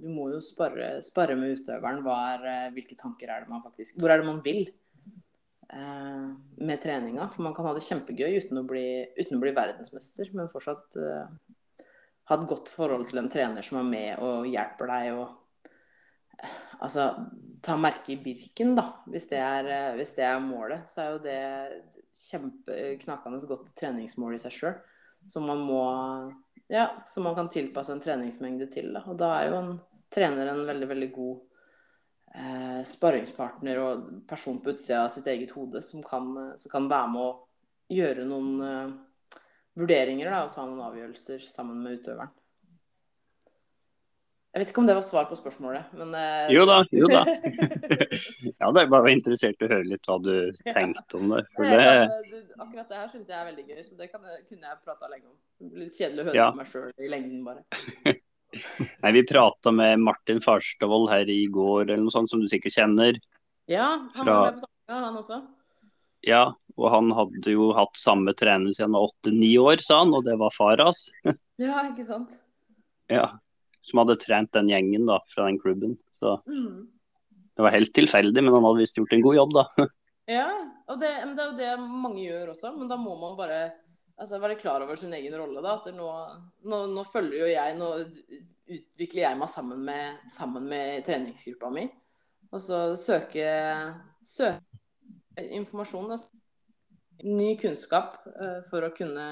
Du må jo spare, spare med utøveren. Er, hvilke tanker er det man faktisk Hvor er det man vil? Eh, med treninga. For man kan ha det kjempegøy uten å bli, uten å bli verdensmester, men fortsatt ha et godt forhold til en trener som er med og hjelper deg uh, Altså ta merke i Birken, da. Hvis det, er, uh, hvis det er målet, så er jo det kjempeknakende godt treningsmål i seg sjøl. Som man må Ja, som man kan tilpasse en treningsmengde til. Da. Og da er jo en trener en veldig, veldig god eh, sparringspartner og person på utsida av sitt eget hode som kan, eh, som kan være med å gjøre noen eh, vurderinger da, og ta noen avgjørelser sammen med utøveren. Jeg vet ikke om det var svar på spørsmålet, men eh... Jo da, jo da. ja, det er bare interessert i å høre litt hva du tenkte om det. det... Ja, akkurat det her syns jeg er veldig gøy, så det kan, kunne jeg prata lenge om. Litt kjedelig å høre ja. på meg sjøl i lengden, bare. Nei, Vi prata med Martin Farstavold her i går, eller noe sånt, som du sikkert kjenner. Ja, han var med på samlinga, han også. Ja, og han hadde jo hatt samme trener siden han var åtte-ni år, sa han, og det var far hans. ja, ikke sant. Ja, som hadde trent den gjengen da, fra den klubben. Så mm. det var helt tilfeldig, men han hadde visst gjort en god jobb, da. ja, og det, det er jo det mange gjør også, men da må man bare altså, være klar over sin egen rolle. da, at nå, nå, nå, følger jo jeg Nå utvikler jeg meg sammen med, sammen med treningsgruppa mi. Og så søke, søke informasjon. Da. Ny kunnskap uh, for å kunne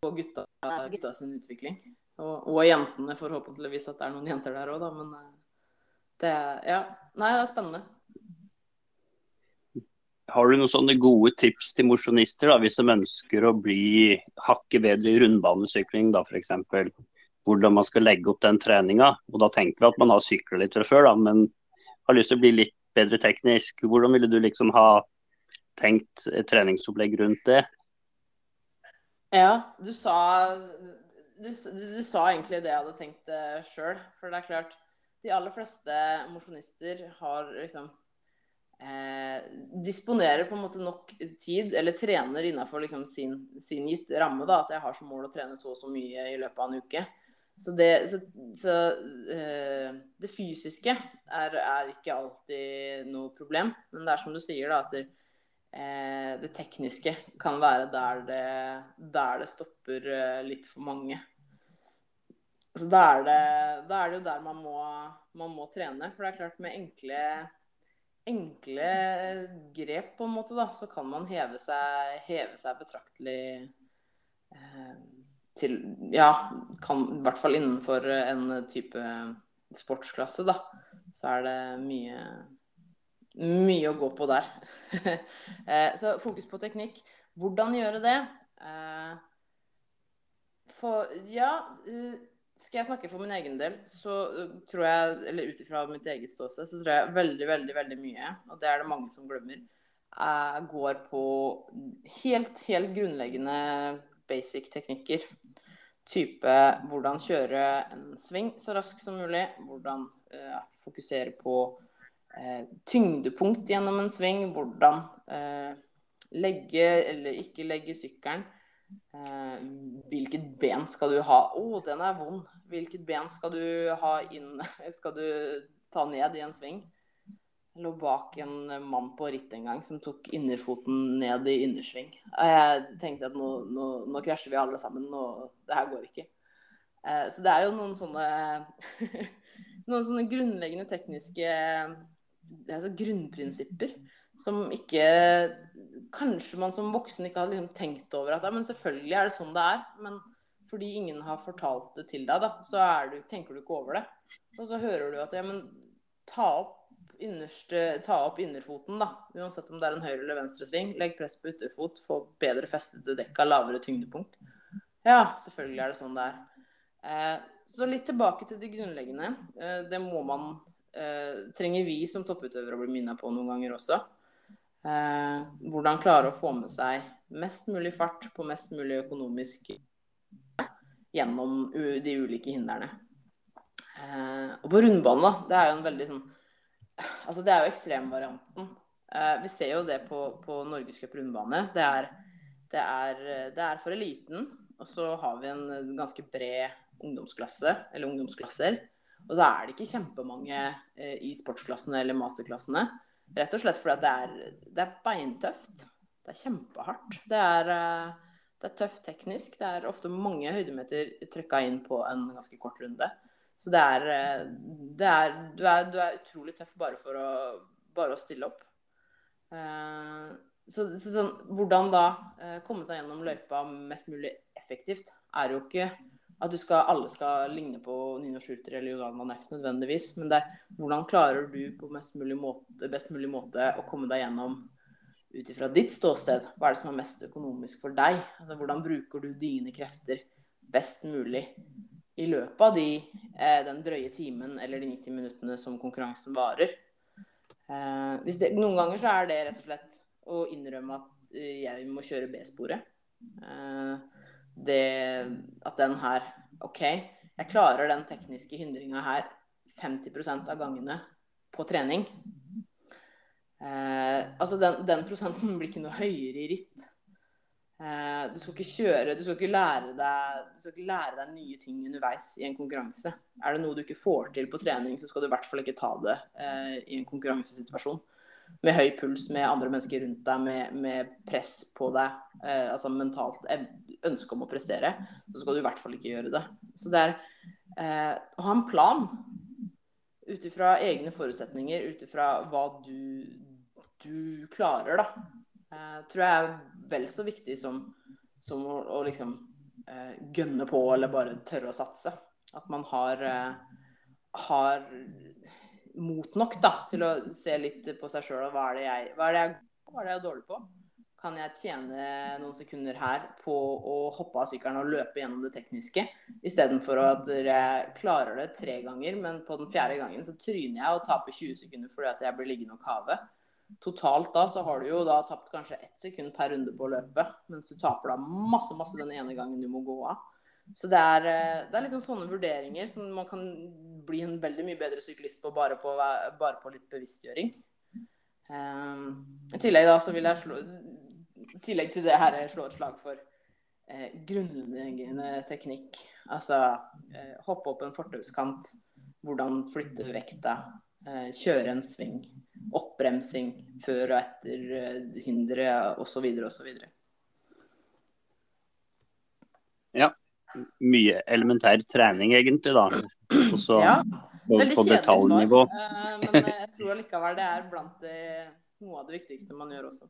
få gutta, gutta sin utvikling. Og, og, jentene, forhåpentligvis at det er noen jenter der òg, da. Men uh, det Ja. Nei, det er spennende. Har du noen sånne gode tips til mosjonister hvis de ønsker å bli hakket bedre i rundbanesykling, da f.eks.? Hvordan man skal legge opp den treninga. Og da tenker vi at man har sykla litt fra før, da, men har lyst til å bli litt bedre teknisk. Hvordan ville du liksom ha tenkt et treningsopplegg rundt det? Ja, du sa, du, du sa egentlig det jeg hadde tenkt uh, sjøl. For det er klart, de aller fleste mosjonister har liksom eh, disponerer på en måte nok tid, eller trener innenfor liksom sin, sin gitt ramme. da, At jeg har som mål å trene så og så mye i løpet av en uke. Så det, så, så, eh, det fysiske er, er, ikke alltid noe problem. Men det er som du sier, da, at eh, det tekniske kan være der det, der det stopper eh, litt for mange. så da er, det, da er det jo der man må, man må trene. For det er klart, med enkle, enkle grep, på en måte, da, så kan man heve seg, heve seg betraktelig eh, til Ja, kan, i hvert fall innenfor en type sportsklasse, da. Så er det mye mye å gå på der. Eh, så fokus på teknikk. Hvordan gjøre det? Eh, for ja eh, Skal jeg snakke for min egen del, så tror jeg, eller ut ifra mitt eget ståsted, så tror jeg veldig, veldig, veldig mye, og det er det mange som glemmer, går på helt, helt grunnleggende basic teknikker. Type hvordan kjøre en sving så raskt som mulig, hvordan fokusere på eh, tyngdepunkt gjennom en sving. Hvordan eh, legge eller ikke legge sykkelen. Eh, hvilket ben skal du ha? Å, oh, den er vond. Hvilket ben skal du ha inn Skal du ta ned i en sving? Jeg lå bak en mann på ritt en gang som tok innerfoten ned i innersving. Jeg tenkte at nå, nå, nå krasjer vi alle sammen, og det her går ikke. Eh, så det er jo noen sånne noen sånne grunnleggende tekniske altså grunnprinsipper som ikke Kanskje man som voksen ikke har liksom tenkt over at ja, men selvfølgelig er det sånn det er. Men fordi ingen har fortalt det til deg, da, så du, tenker du ikke over det. Og så hører du at ja, men ta opp, innerste, ta opp innerfoten, da. Uansett om det er en høyre eller venstre sving. Legg press på ytterfot, få bedre festede dekka, lavere tyngdepunkt. Ja, selvfølgelig er det sånn det er. Eh, så litt tilbake til det grunnleggende. Eh, det må man eh, trenger vi som topputøvere å bli minnet på noen ganger også. Eh, hvordan klare å få med seg mest mulig fart på mest mulig økonomisk gjennom de ulike hindrene. Eh, og på rundbanen, da. Det er jo en veldig sånn Altså, det er jo ekstremvarianten. Eh, vi ser jo det på, på Norgescup rundbane. Det er, det, er, det er for eliten. Og så har vi en ganske bred ungdomsklasse, eller ungdomsklasser. Og så er det ikke kjempemange eh, i sportsklassene eller masterklassene. Rett og slett fordi det er, det er beintøft. Det er kjempehardt. Det er, eh, det er, tøft teknisk. Det er ofte mange høydemeter trykka inn på en ganske kort runde. Så det er, eh, det er, du, du er utrolig tøff bare for å, bare å stille opp. Så, så sånn, hvordan da komme seg gjennom løypa mest mulig effektivt, er jo ikke at skal, alle skal ligne på Nino Schulter eller Joganna Manef nødvendigvis. Men det er hvordan klarer du på mulig måte, best mulig måte å komme deg gjennom ut ifra ditt ståsted? Hva er det som er mest økonomisk for deg? Altså, hvordan bruker du dine krefter best mulig i løpet av de, eh, den drøye timen eller de 90 minuttene som konkurransen varer? Eh, det, noen ganger så er det rett og slett å innrømme at eh, jeg må kjøre B-sporet. Eh, det At den her OK, jeg klarer den tekniske hindringa her 50% av gangene på trening. Eh, altså den, den, prosenten blir ikke noe høyere i ritt. Eh, du skal ikke kjøre Du skal ikke, lære deg, du skal ikke lære deg nye ting underveis i en konkurranse. Er det noe du ikke får til på trening, så skal du i hvert fall ikke ta det eh, i en konkurransesituasjon med høy puls med andre mennesker rundt deg, med, med press på deg, eh, altså mentalt ønske om å prestere, så skal du i hvert fall ikke gjøre det. Så det er eh, å ha en plan ut ifra egne forutsetninger, ut ifra hva du, du, klarer, da, eh, tror jeg er vel så viktig som, som å, å, liksom eh, gønne på eller bare tørre å satse. At man har, eh, har mot nok da, til å se litt på seg sjøl og hva er det jeg, hva er det jeg, hva er det jeg er dårlig på? Kan jeg tjene noen sekunder her på å hoppe av sykkelen og løpe gjennom det tekniske, istedenfor at jeg klarer det tre ganger, men på den fjerde gangen så tryner jeg og taper 20 sekunder fordi at jeg blir liggende og kave. Totalt da så har du jo da tapt kanskje ett sekund per runde på løpet, mens du taper da masse, masse den ene gangen du må gå av. Så det er, eh, det er sånn sånne vurderinger som man kan bli en veldig mye bedre syklist på bare på, bare på litt bevisstgjøring. Um, I tillegg da så vil jeg slå I tillegg til det her jeg slår et slag for eh, grunnleggende teknikk. Altså eh, hoppe opp en fortauskant, hvordan flytte vekta, eh, kjøre en sving, oppbremsing før og etter eh, hinderet osv. osv. Ja, mye elementær trening, egentlig, da. Også Ja, veldig på detaljnivå. svar. eh, Men eh, jeg tror allikevel det er blant det, noe av det viktigste man gjør også.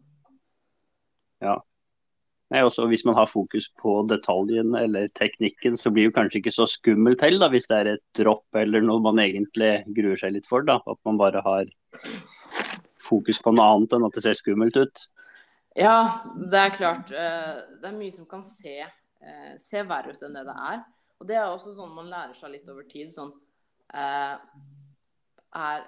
Nei, også Hvis man har fokus på detaljen eller teknikken, så blir det kanskje ikke så skummelt heller, da, hvis det er et dropp eller noe man egentlig gruer seg litt for. da, At man bare har fokus på noe annet enn at det ser skummelt ut. Ja, det er klart. eh, Det er mye som kan se, eh, se verre ut enn det det er. Og det er også sånn man lærer seg litt over tid. Sånn eh, er,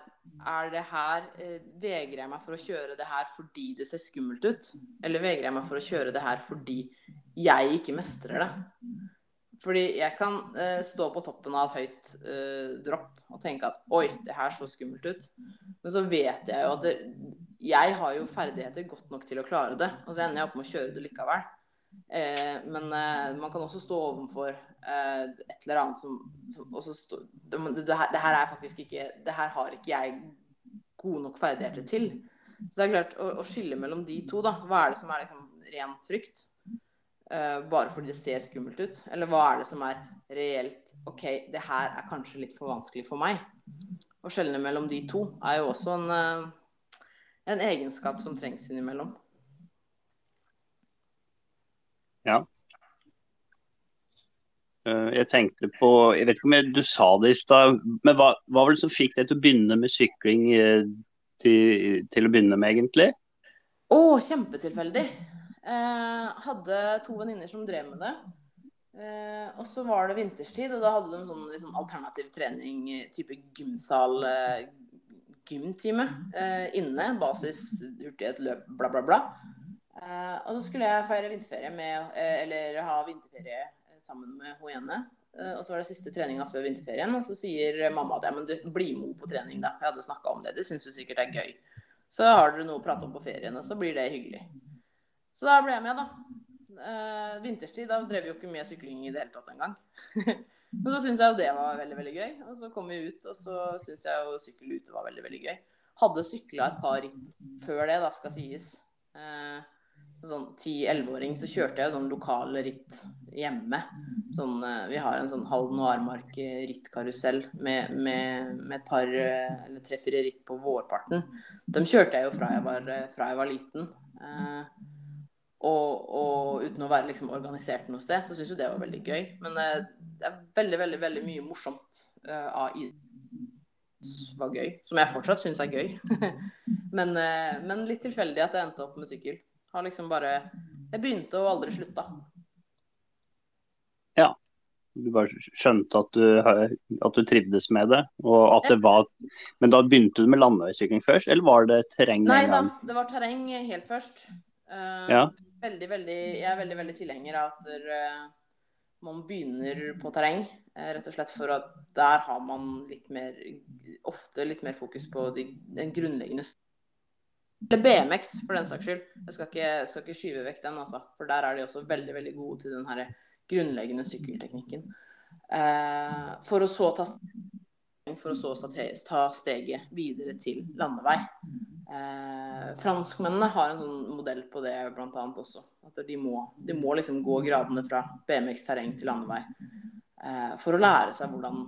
er det her eh, Vegrer jeg meg for å kjøre det her fordi det ser skummelt ut? Eller vegrer jeg meg for å kjøre det her fordi jeg ikke mestrer det? Fordi jeg kan eh, stå på toppen av et høyt eh, dropp og tenke at oi, det her så skummelt ut. Men så vet jeg jo at det, jeg har jo ferdigheter godt nok til å klare det. Og så ender jeg opp med å kjøre det likevel. Eh, men eh, man kan også stå overfor eh, et eller annet som, som også stå, det, det, her, det her er faktisk ikke Det her har ikke jeg gode nok ferdigheter til. Så det er klart å, å skille mellom de to, da. Hva er det som er liksom ren frykt? Eh, bare fordi det ser skummelt ut? Eller hva er det som er reelt OK, det her er kanskje litt for vanskelig for meg. Å skjelne mellom de to er jo også en, eh, en egenskap som trengs innimellom. Eh, Jeg tenkte på Jeg vet ikke om jeg, du sa det i stad, men hva, hva var det som fikk deg til å begynne med sykling eh, til, til å begynne med, egentlig? Å, kjempetilfeldig. Eh, hadde to venninner som drev med det. Eh, og så var det vinterstid, og da hadde de sånn sånn alternativ trening, type gymsal, eh, gymtime eh, inne. Basis, hurtighet, løp, bla, bla, bla. Eh, og så skulle jeg feire vinterferie med, eh, eller ha vinterferie eh, sammen med hun ene. Uh, og så var det siste treninga før vinterferien, og så sier mamma at ja, men du, bli med på trening, da. Jeg hadde snakka om det, det syns du sikkert er gøy. Så har dere noe å prate om på ferien, og så blir det hyggelig. Så da ble jeg med, da. Uh, vinterstid, da drev vi jo ikke med sykling i det hele tatt engang. Men så syns jeg jo det var veldig veldig gøy. Og så kom vi ut, og så syns jeg jo sykkel ute var veldig veldig gøy. Hadde sykla et par ritt før det, da skal sies. Uh, sånn 10-11-åring så kjørte jeg sånn lokale ritt hjemme. Sånn, eh, vi har en sånn halv og Armark rittkarusell med, med, med et par eh, eller tre-fire ritt på vårparten. Dem kjørte jeg jo fra jeg var, eh, fra jeg var liten. Og, og uten å være liksom organisert noe sted, så syns jo det var veldig gøy. Men det er veldig, veldig veldig mye morsomt eh, av idrett var gøy. Som jeg fortsatt syns er gøy. men, men litt tilfeldig at jeg endte opp med sykkel. Har liksom bare Jeg begynte og aldri slutta. Du bare skjønte at du, at du trivdes med det, det var Men da begynte du med landeveissykling først, eller var det terreng Nei da, det var terreng helt først. Uh, Ja. veldig, veldig, jeg er veldig veldig tilhenger av at uh, man begynner på terreng. Uh, rett og slett for at der har man litt mer ofte litt mer fokus på de, den grunnleggende Eller BMX, for den saks skyld. Jeg skal ikke, skal ikke skyve vekk den, altså. For der er de også veldig veldig gode til den her grunnleggende sykkelteknikken. Eh, for å så ta for å så ta- steget videre til landevei. Eh, franskmennene har en sånn modell på det annet også. At de må, de må liksom gå gradene fra BMX-terreng til landevei. Eh, for å lære seg hvordan,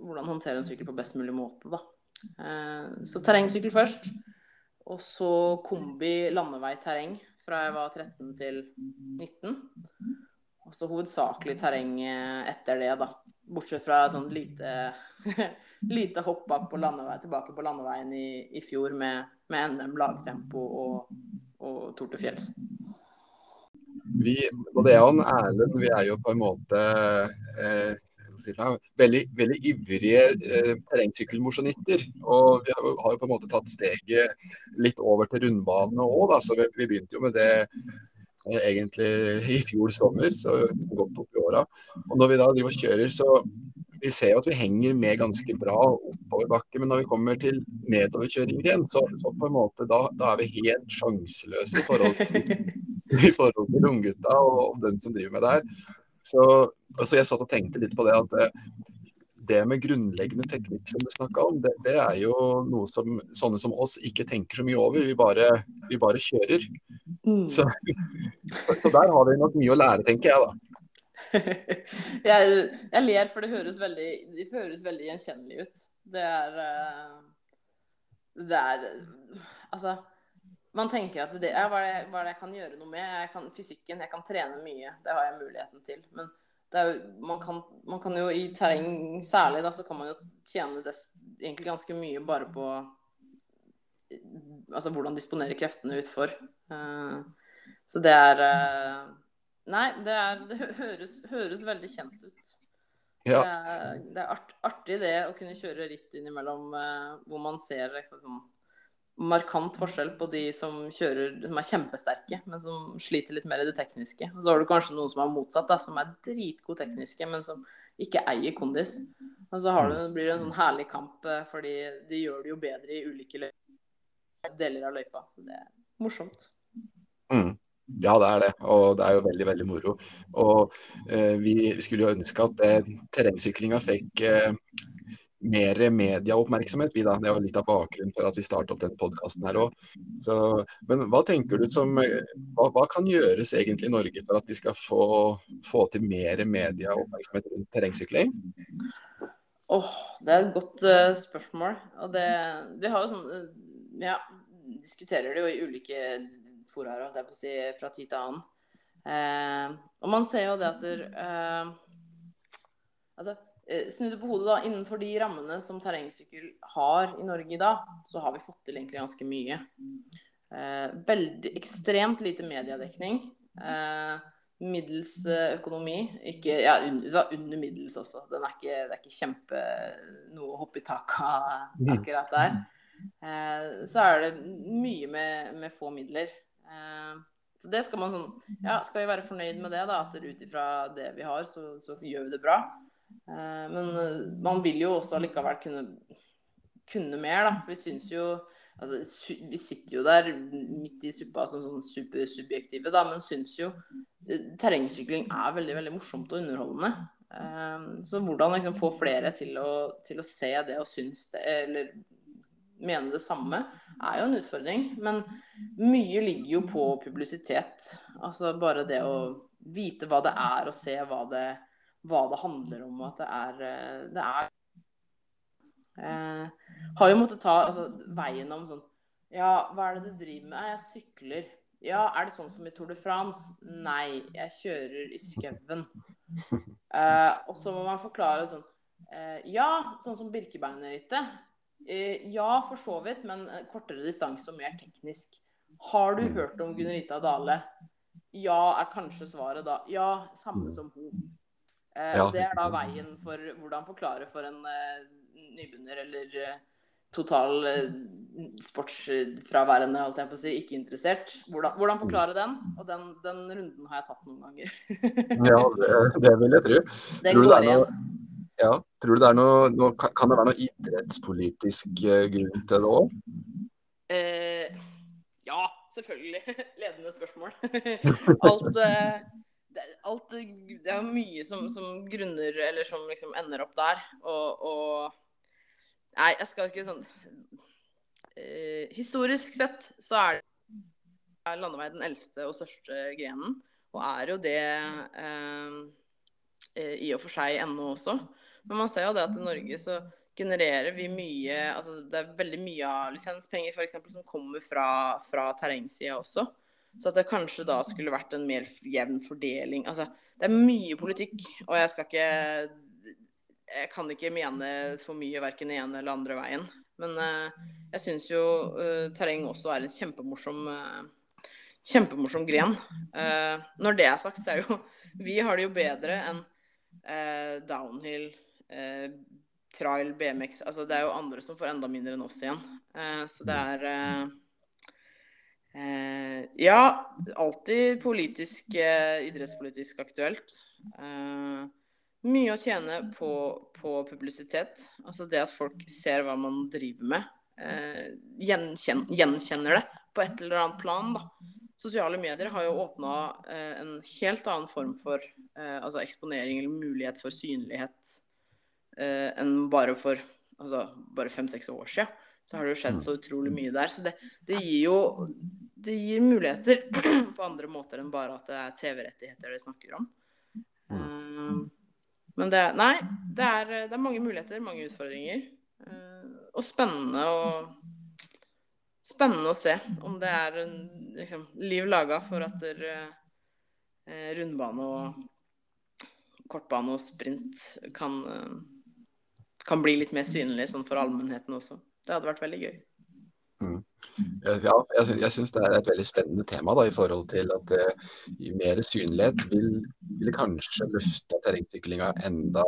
hvordan håndtere en sykkel på best mulig måte. Da. Eh, så terrengsykkel først. Og så kombi landevei-terreng fra jeg var 13 til 19. Og så hovedsakelig terreng eh, etter det, da. Bortsett fra et sånt lite, lite hopp opp på landevei, tilbake på landeveien i, i fjor med, med NM lagtempo og, og Tour de Fjells. Vi, både jeg og Erlend, vi er jo på en måte eh, si veldig, veldig ivrige eh, terrengsykkelmosjonister. Og vi har, jo- på en måte tatt steget litt over til rundbanene òg. Så vi, vi begynte jo med det eh, egentlig i fjor sommer, så godt opp i åra. Og når vi da driver og kjører, så vi ser jo at vi henger med ganske bra oppoverbakke, men når vi kommer til nedoverkjøringer igjen, så, så på en måte da, da er vi helt sjanseløse i forhold til i forhold til unggutta og, og dem som driver med det her. Så, altså jeg satt og tenkte litt på det at det, det med grunnleggende teknikk som du snakka om, det, det er jo noe som sånne som oss ikke tenker så mye over. Vi bare, vi bare kjører. Mm. Så, så der har vi nok mye å lære, tenker jeg da. jeg, jeg, ler, for det høres veldig, det høres veldig gjenkjennelig ut. Det er eh, Det er Altså, man tenker at det er hva det, hva det jeg kan gjøre noe med. Jeg kan, fysikken, jeg kan trene mye. Det har jeg muligheten til. Men jo, man, kan, man, kan, jo i terreng særlig, da, så kan man jo tjene des, egentlig ganske mye bare på Altså hvordan disponere kreftene utfor. Uh, så det er uh, Nei, det, er, det høres, høres, veldig kjent ut. Ja. Det er, det er art, artig det å kunne kjøre ritt innimellom uh, hvor man ser liksom, sånn markant forskjell på de som kjører som er kjempesterke, men som sliter litt mer i det tekniske. Og så har du kanskje noen som er motsatt, da, som er dritgode tekniske, men som ikke eier kondis. Og så du, blir det en sånn herlig kamp, eh, fordi de gjør det jo bedre i ulike deler av løypa. Så det er morsomt. Mm. Ja, det er det. Og det er jo veldig, veldig moro. Og eh, vi skulle jo ønske at eh, terrengsyklinga fikk eh, mer medieoppmerksomhet. Vi da. Det var litt av bakgrunnen for at vi startet opp den podkasten her òg. Men hva tenker du som hva, hva, kan gjøres egentlig i Norge for at vi skal få, få til mer medieoppmerksomhet rundt terrengsykling? Oh, det er et godt uh, spørsmål. Og det, vi har jo sånn uh, Ja, diskuterer det jo i ulike foraer, holdt jeg på å si, fra tid til annen. Uh, og man ser jo det at der, Altså snu det på hodet, da. Innenfor de rammene som terrengsykkel har i Norge i dag, så har vi fått til egentlig ganske mye. Eh, veldig ekstremt lite mediedekning. Eh, middels eh, økonomi. Ikke, ja, under, under middels også. Den er ikke, det er ikke kjempe noe å hoppe i taket av akkurat der. Eh, så er det mye med, med få midler. Eh, så det skal man sånn Ja, skal vi være fornøyd med det, da? At ut ifra det vi har, så, så gjør vi det bra. Eh, men eh, man vil jo også likevel kunne, kunne mer, da. Vi syns jo Altså, vi sitter jo der midt i suppa som sånn supersubjektive, da, men syns jo eh, terrengsykling er veldig veldig morsomt og underholdende. Så hvordan liksom få flere til å, til å se det og synes det, eller mene det samme, er jo en utfordring. Men mye ligger jo på publisitet. Altså bare det å vite hva det er, og se hva det er hva det handler om, og at det er, eh, det er eh, Har jo måttet ta altså, veien om sånn Ja, hva er det du driver med? Jeg sykler. Ja, er det sånn som i Tour de France? Nei, jeg kjører i skauen. Eh, og så må man forklare sånn eh, Ja, sånn som Birkebeinerrittet. Eh, ja, for så vidt, men kortere distanse og mer teknisk. Har du hørt om Gunn-Rita Dale? Ja, er kanskje svaret da. Ja, samme som hun. Eh, ja. Det er da veien for hvordan forklare for en uh, nybegynner eller uh, total sportsfraværende, holdt jeg på å si, ikke interessert. Hvordan, hvordan forklare den? Og den, den, runden har jeg tatt noen ganger. ja, det, det, vil jeg tro. Det tror går igjen. Ja, tror du det er noe, noe, Kan det være noe idrettspolitisk grunn til det òg? Eh, ja, selvfølgelig. Ledende spørsmål. Alt det, alt, det er mye som, som, grunner Eller som liksom ender opp der. Og, og Nei, jeg skal ikke sånn eh, Historisk sett så er, er landevei den eldste og største grenen. Og er jo det eh, eh, i og for seg ennå også. Men man ser jo det at i Norge så genererer vi mye altså Det er veldig mye av lisenspenger for som kommer fra, fra terrengsida også. Så at det kanskje da skulle vært en mer jevn fordeling. Altså, det er mye politikk, og jeg skal ikke Jeg kan ikke mene for mye verken ene eller andre veien. Men uh, jeg syns jo uh, terreng også er en kjempemorsom uh, kjempemorsom gren. når det er sagt, så er jo vi har det jo bedre enn downhill, trial, BMX. Altså det er jo andre som får enda mindre enn oss igjen. så det er Eh, ja, alltid politisk, eh, idrettspolitisk aktuelt. Eh, mye å tjene på, på, publisitet. Altså det at folk ser hva man driver med. Eh, gjenkjen, gjenkjenner det på et eller annet plan. da. Sosiale medier har jo åpna eh, en helt annen form for eh, altså eksponering eller mulighet for synlighet enn bare for altså bare fem-seks år siden så har det jo skjedd så utrolig mye der. Så det, det gir jo det gir muligheter på andre måter enn bare at det er TV-rettigheter de snakker om. Mm. Men det Nei, det er, det er mange muligheter, mange utfordringer. Eh, og spennende å Spennende å se om det er en, liksom, liv laga for at der, eh, rundbane og kortbane og sprint kan, kan bli litt mer synlig sånn for allmennheten også. Det hadde vært veldig gøy. Mm. Ja, jeg, jeg syns det er et veldig spennende tema da, i forhold til at uh, mer synlighet vil, vil kanskje løfte terrengsyklinga enda,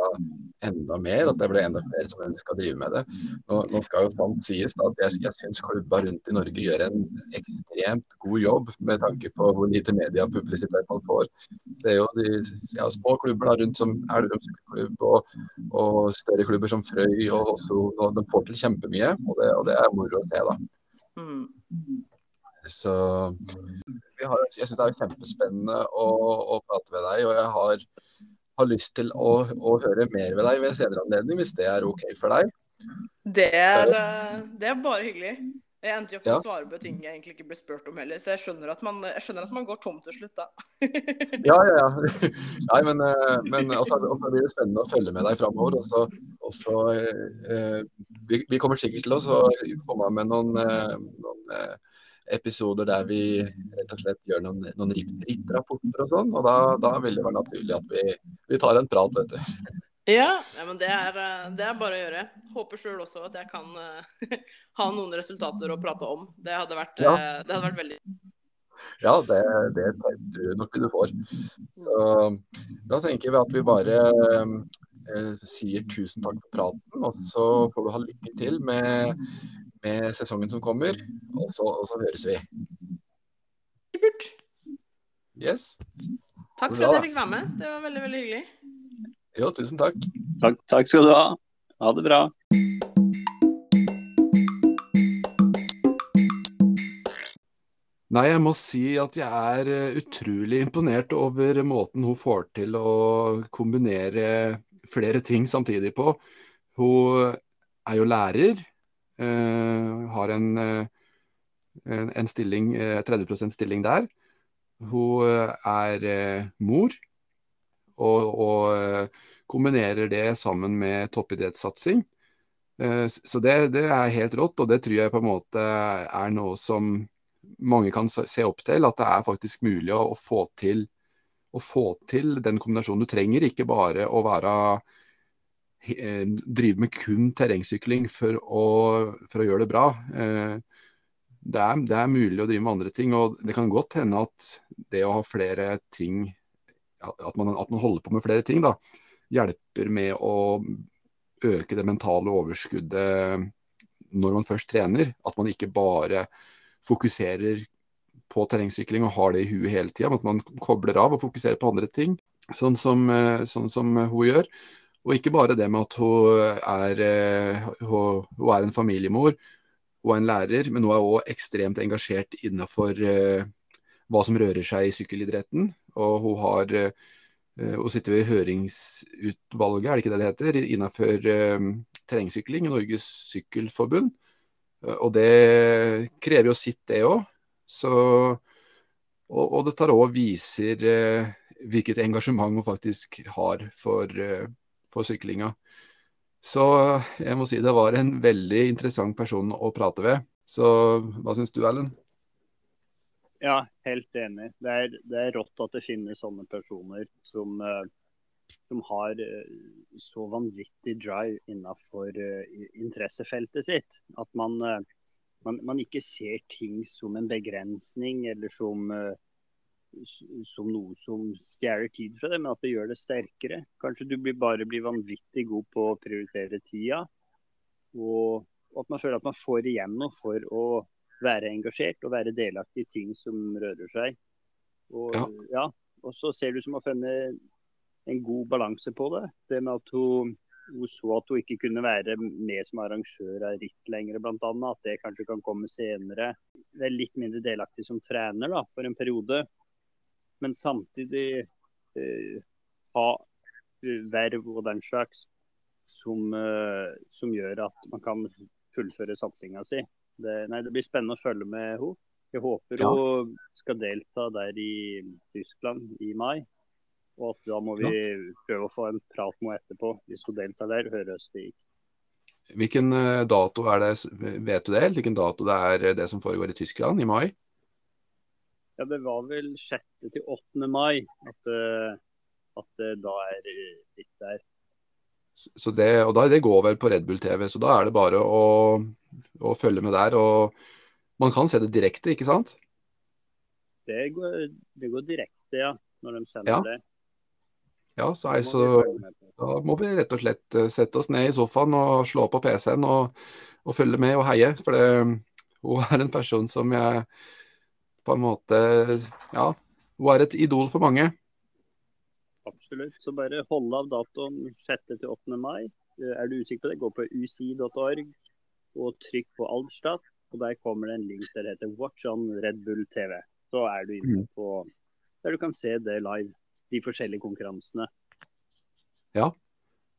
enda, mer. At det blir enda flere som å drive med det. Nå, nå skal jo sant sies da, at jeg, jeg syns klubba rundt i Norge gjør en ekstremt god jobb med tanke på hvor lite media og publisitet man får. Ser jo de ja, små klubber da, rundt som Elverum sykkelklubb og, og, større klubber som Frøy og. Og de får til kjempemye, og det, og det er moro å se. da. Mm. Så har, jeg syns det er kjempespennende å, å, prate med deg, og jeg har, har lyst til å, å, høre mer ved deg ved senere anledning, hvis det er OK for deg. Det er, eh, det er bare hyggelig. Jeg endte jo opp med ja. å svare på ting jeg egentlig ikke ble spurt om heller, så jeg skjønner at man, skjønner at man går tom til slutt, da. ja, ja, ja. Nei, men, eh, men også, altså, også blir det spennende å følge med deg framover. Og så eh, vi, vi, kommer sikkert til å komme med noen, eh, noen eh, episoder der vi rett og slett gjør noen, noen RIT-rapporter og sånn. Og da, da, vil det være naturlig at vi, vi tar en prat, vet du. Ja, ja men det er, eh, det er, bare å gjøre. Håper sjøl også at jeg kan uh, ha noen resultater å prate om. Det hadde vært, ja. uh, det hadde vært veldig Ja, det, det tror jeg nok du får. Så da tenker vi at vi bare eh, sier tusen takk for praten, og så får du ha lykke til med, med sesongen som kommer. Og så, og så høres vi. Supert. Yes. Takk for at jeg fikk være med. Det var veldig, veldig hyggelig. Jo, tusen takk. Takk, takk skal du ha. Ha det bra. Nei, jeg må si at jeg er eh, utrolig imponert over måten hun får til å kombinere flere ting samtidig på. Hun er jo lærer, øh, har en, en, en stilling, 30% stilling der. Hun er mor og, og eh, kombinerer det sammen med toppidrettssatsing. Eh, så det, det, er helt rått, og det tror jeg på en måte er noe som mange kan se opp til. At det er faktisk mulig å, få, til, å få til den kombinasjonen. Du trenger ikke bare å være eh, drive med kun terrengsykling for å, for å gjøre det bra. Det er, det er, mulig å drive med andre ting, og det kan godt hende at det å ha flere ting at man, at man, holder på med flere ting, da, hjelper med å øke det mentale overskuddet når man først trener. At man ikke bare fokuserer på terrengsykling og har det i huet hele tida, men at man kobler av og fokuserer på andre ting, sånn som, eh, sånn som hun gjør. Og ikke bare det med at hun er, eh, hun, hun er en familiemor og en lærer, men hun er òg ekstremt engasjert innenfor uh, hva som rører seg i sykkelidretten. Og hun har uh, hun sitter ved høringsutvalget, er det ikke det det heter, innenfor uh, terrengsykling i Norges Sykkelforbund. Uh, og det krever jo sitt, det òg. Og, og det tar òg viser hvilket engasjement hun faktisk har for, for syklinga. Så jeg må si det var en veldig interessant person å prate ved. Så hva syns du, Erlend? Ja, helt enig. Det er, det er, rått at det finnes sånne personer som, uh, som har uh, så vanvittig drive innenfor uh, interessefeltet sitt. At man, man, man, ikke ser ting som en begrensning eller som, som noe som stjeler tid fra det, men at det gjør det sterkere. Kanskje du blir bare blir vanvittig god på å prioritere tida. Og at man føler at man får igjen noe for å være engasjert og være delaktig i ting som rører seg. Og, ja. ja og så ser du som har funnet en god balanse på det. Det med at hun, hun, så at hun ikke kunne være med som arrangør av ritt lenger, bl.a. At det kanskje kan komme senere. Være litt mindre delaktig som trener da, for en periode. Men samtidig eh, ha verv og den slags som, eh, som gjør at man kan fullføre satsinga si. Det, nei, det blir spennende å følge med henne. Jeg håper ja. hun skal delta der i Tyskland i mai. Og at da må vi prøve å få en prat med henne etterpå, hvis hun deltar der. Høres det gikk. Hvilken eh, dato er det, vet du det? Hvilken dato det er eh, det som foregår i Tyskland, i mai? Ja, det var vel 6. til 8. mai at, eh, at det da er litt der. Så det, og da, det går vel på Red Bull TV, så da er det bare å, å følge med der. Og man kan se det direkte, ikke sant? Det går, det går direkte, ja. Når de sender Ja. det. Ja, så, er, må så da må vi rett og slett eh, sette oss ned i sofaen og slå på PC-en og, og følge med og heie. For det, hun er en person som jeg på en måte Ja, hun er et idol for mange. Absolutt. Så bare hold av datoen 6. til 8. mai. Eh, Er du usikker på det, gå på uci.org og trykk på Albstadt. Og der kommer det en link der det heter Watch on Red Bull TV. Så er du inne på der du kan se det live, de forskjellige konkurransene. Ja,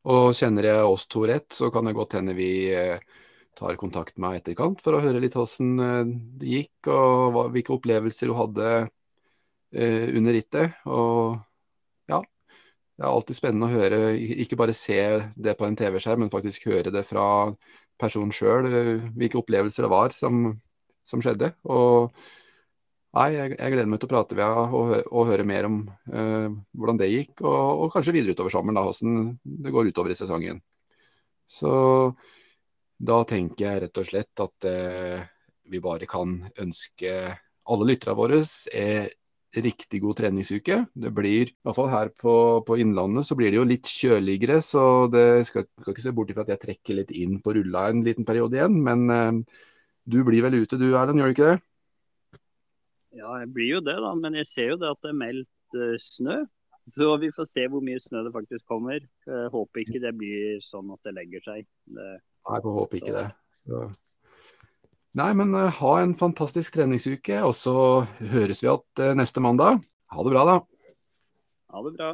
Og kjenner jeg oss to rett, så kan det godt hende vi eh, tar kontakt med etterkant for å høre litt hvordan eh, det gikk, og hvilke opplevelser du hadde eh, under rittet. Og ja, det er alltid spennende å høre, ikke bare se det på en TV-skjerm, men faktisk høre det fra personen sjøl, hvilke opplevelser det var som, som skjedde. Og Nei, jeg, jeg gleder meg til å prate med henne og, hø- og høre mer om eh, hvordan det gikk, og, og kanskje videre utover sommeren, da, hvordan det går utover i sesongen. Så da tenker jeg rett og slett at eh, vi bare kan ønske alle lytterne våre eh, riktig god treningsuke. Det blir, i hvert fall her på, på Innlandet, så blir det jo litt kjøligere, så det skal, skal ikke se bort ifra at jeg trekker litt inn på rulla en liten periode igjen, men eh, du blir vel ute du, Erlend, gjør du ikke det? Ja, jeg blir jo det, da. Men jeg ser jo det at det er meldt uh, snø. Så vi får se hvor mye snø det faktisk kommer. Jeg håper ikke det blir sånn at det legger seg. Det, Nei, jeg håper ikke ikke det. Så. Nei, men eh, ha en fantastisk treningsuke, og så høres vi igjen eh, neste mandag. Ha det bra, da. ha det bra.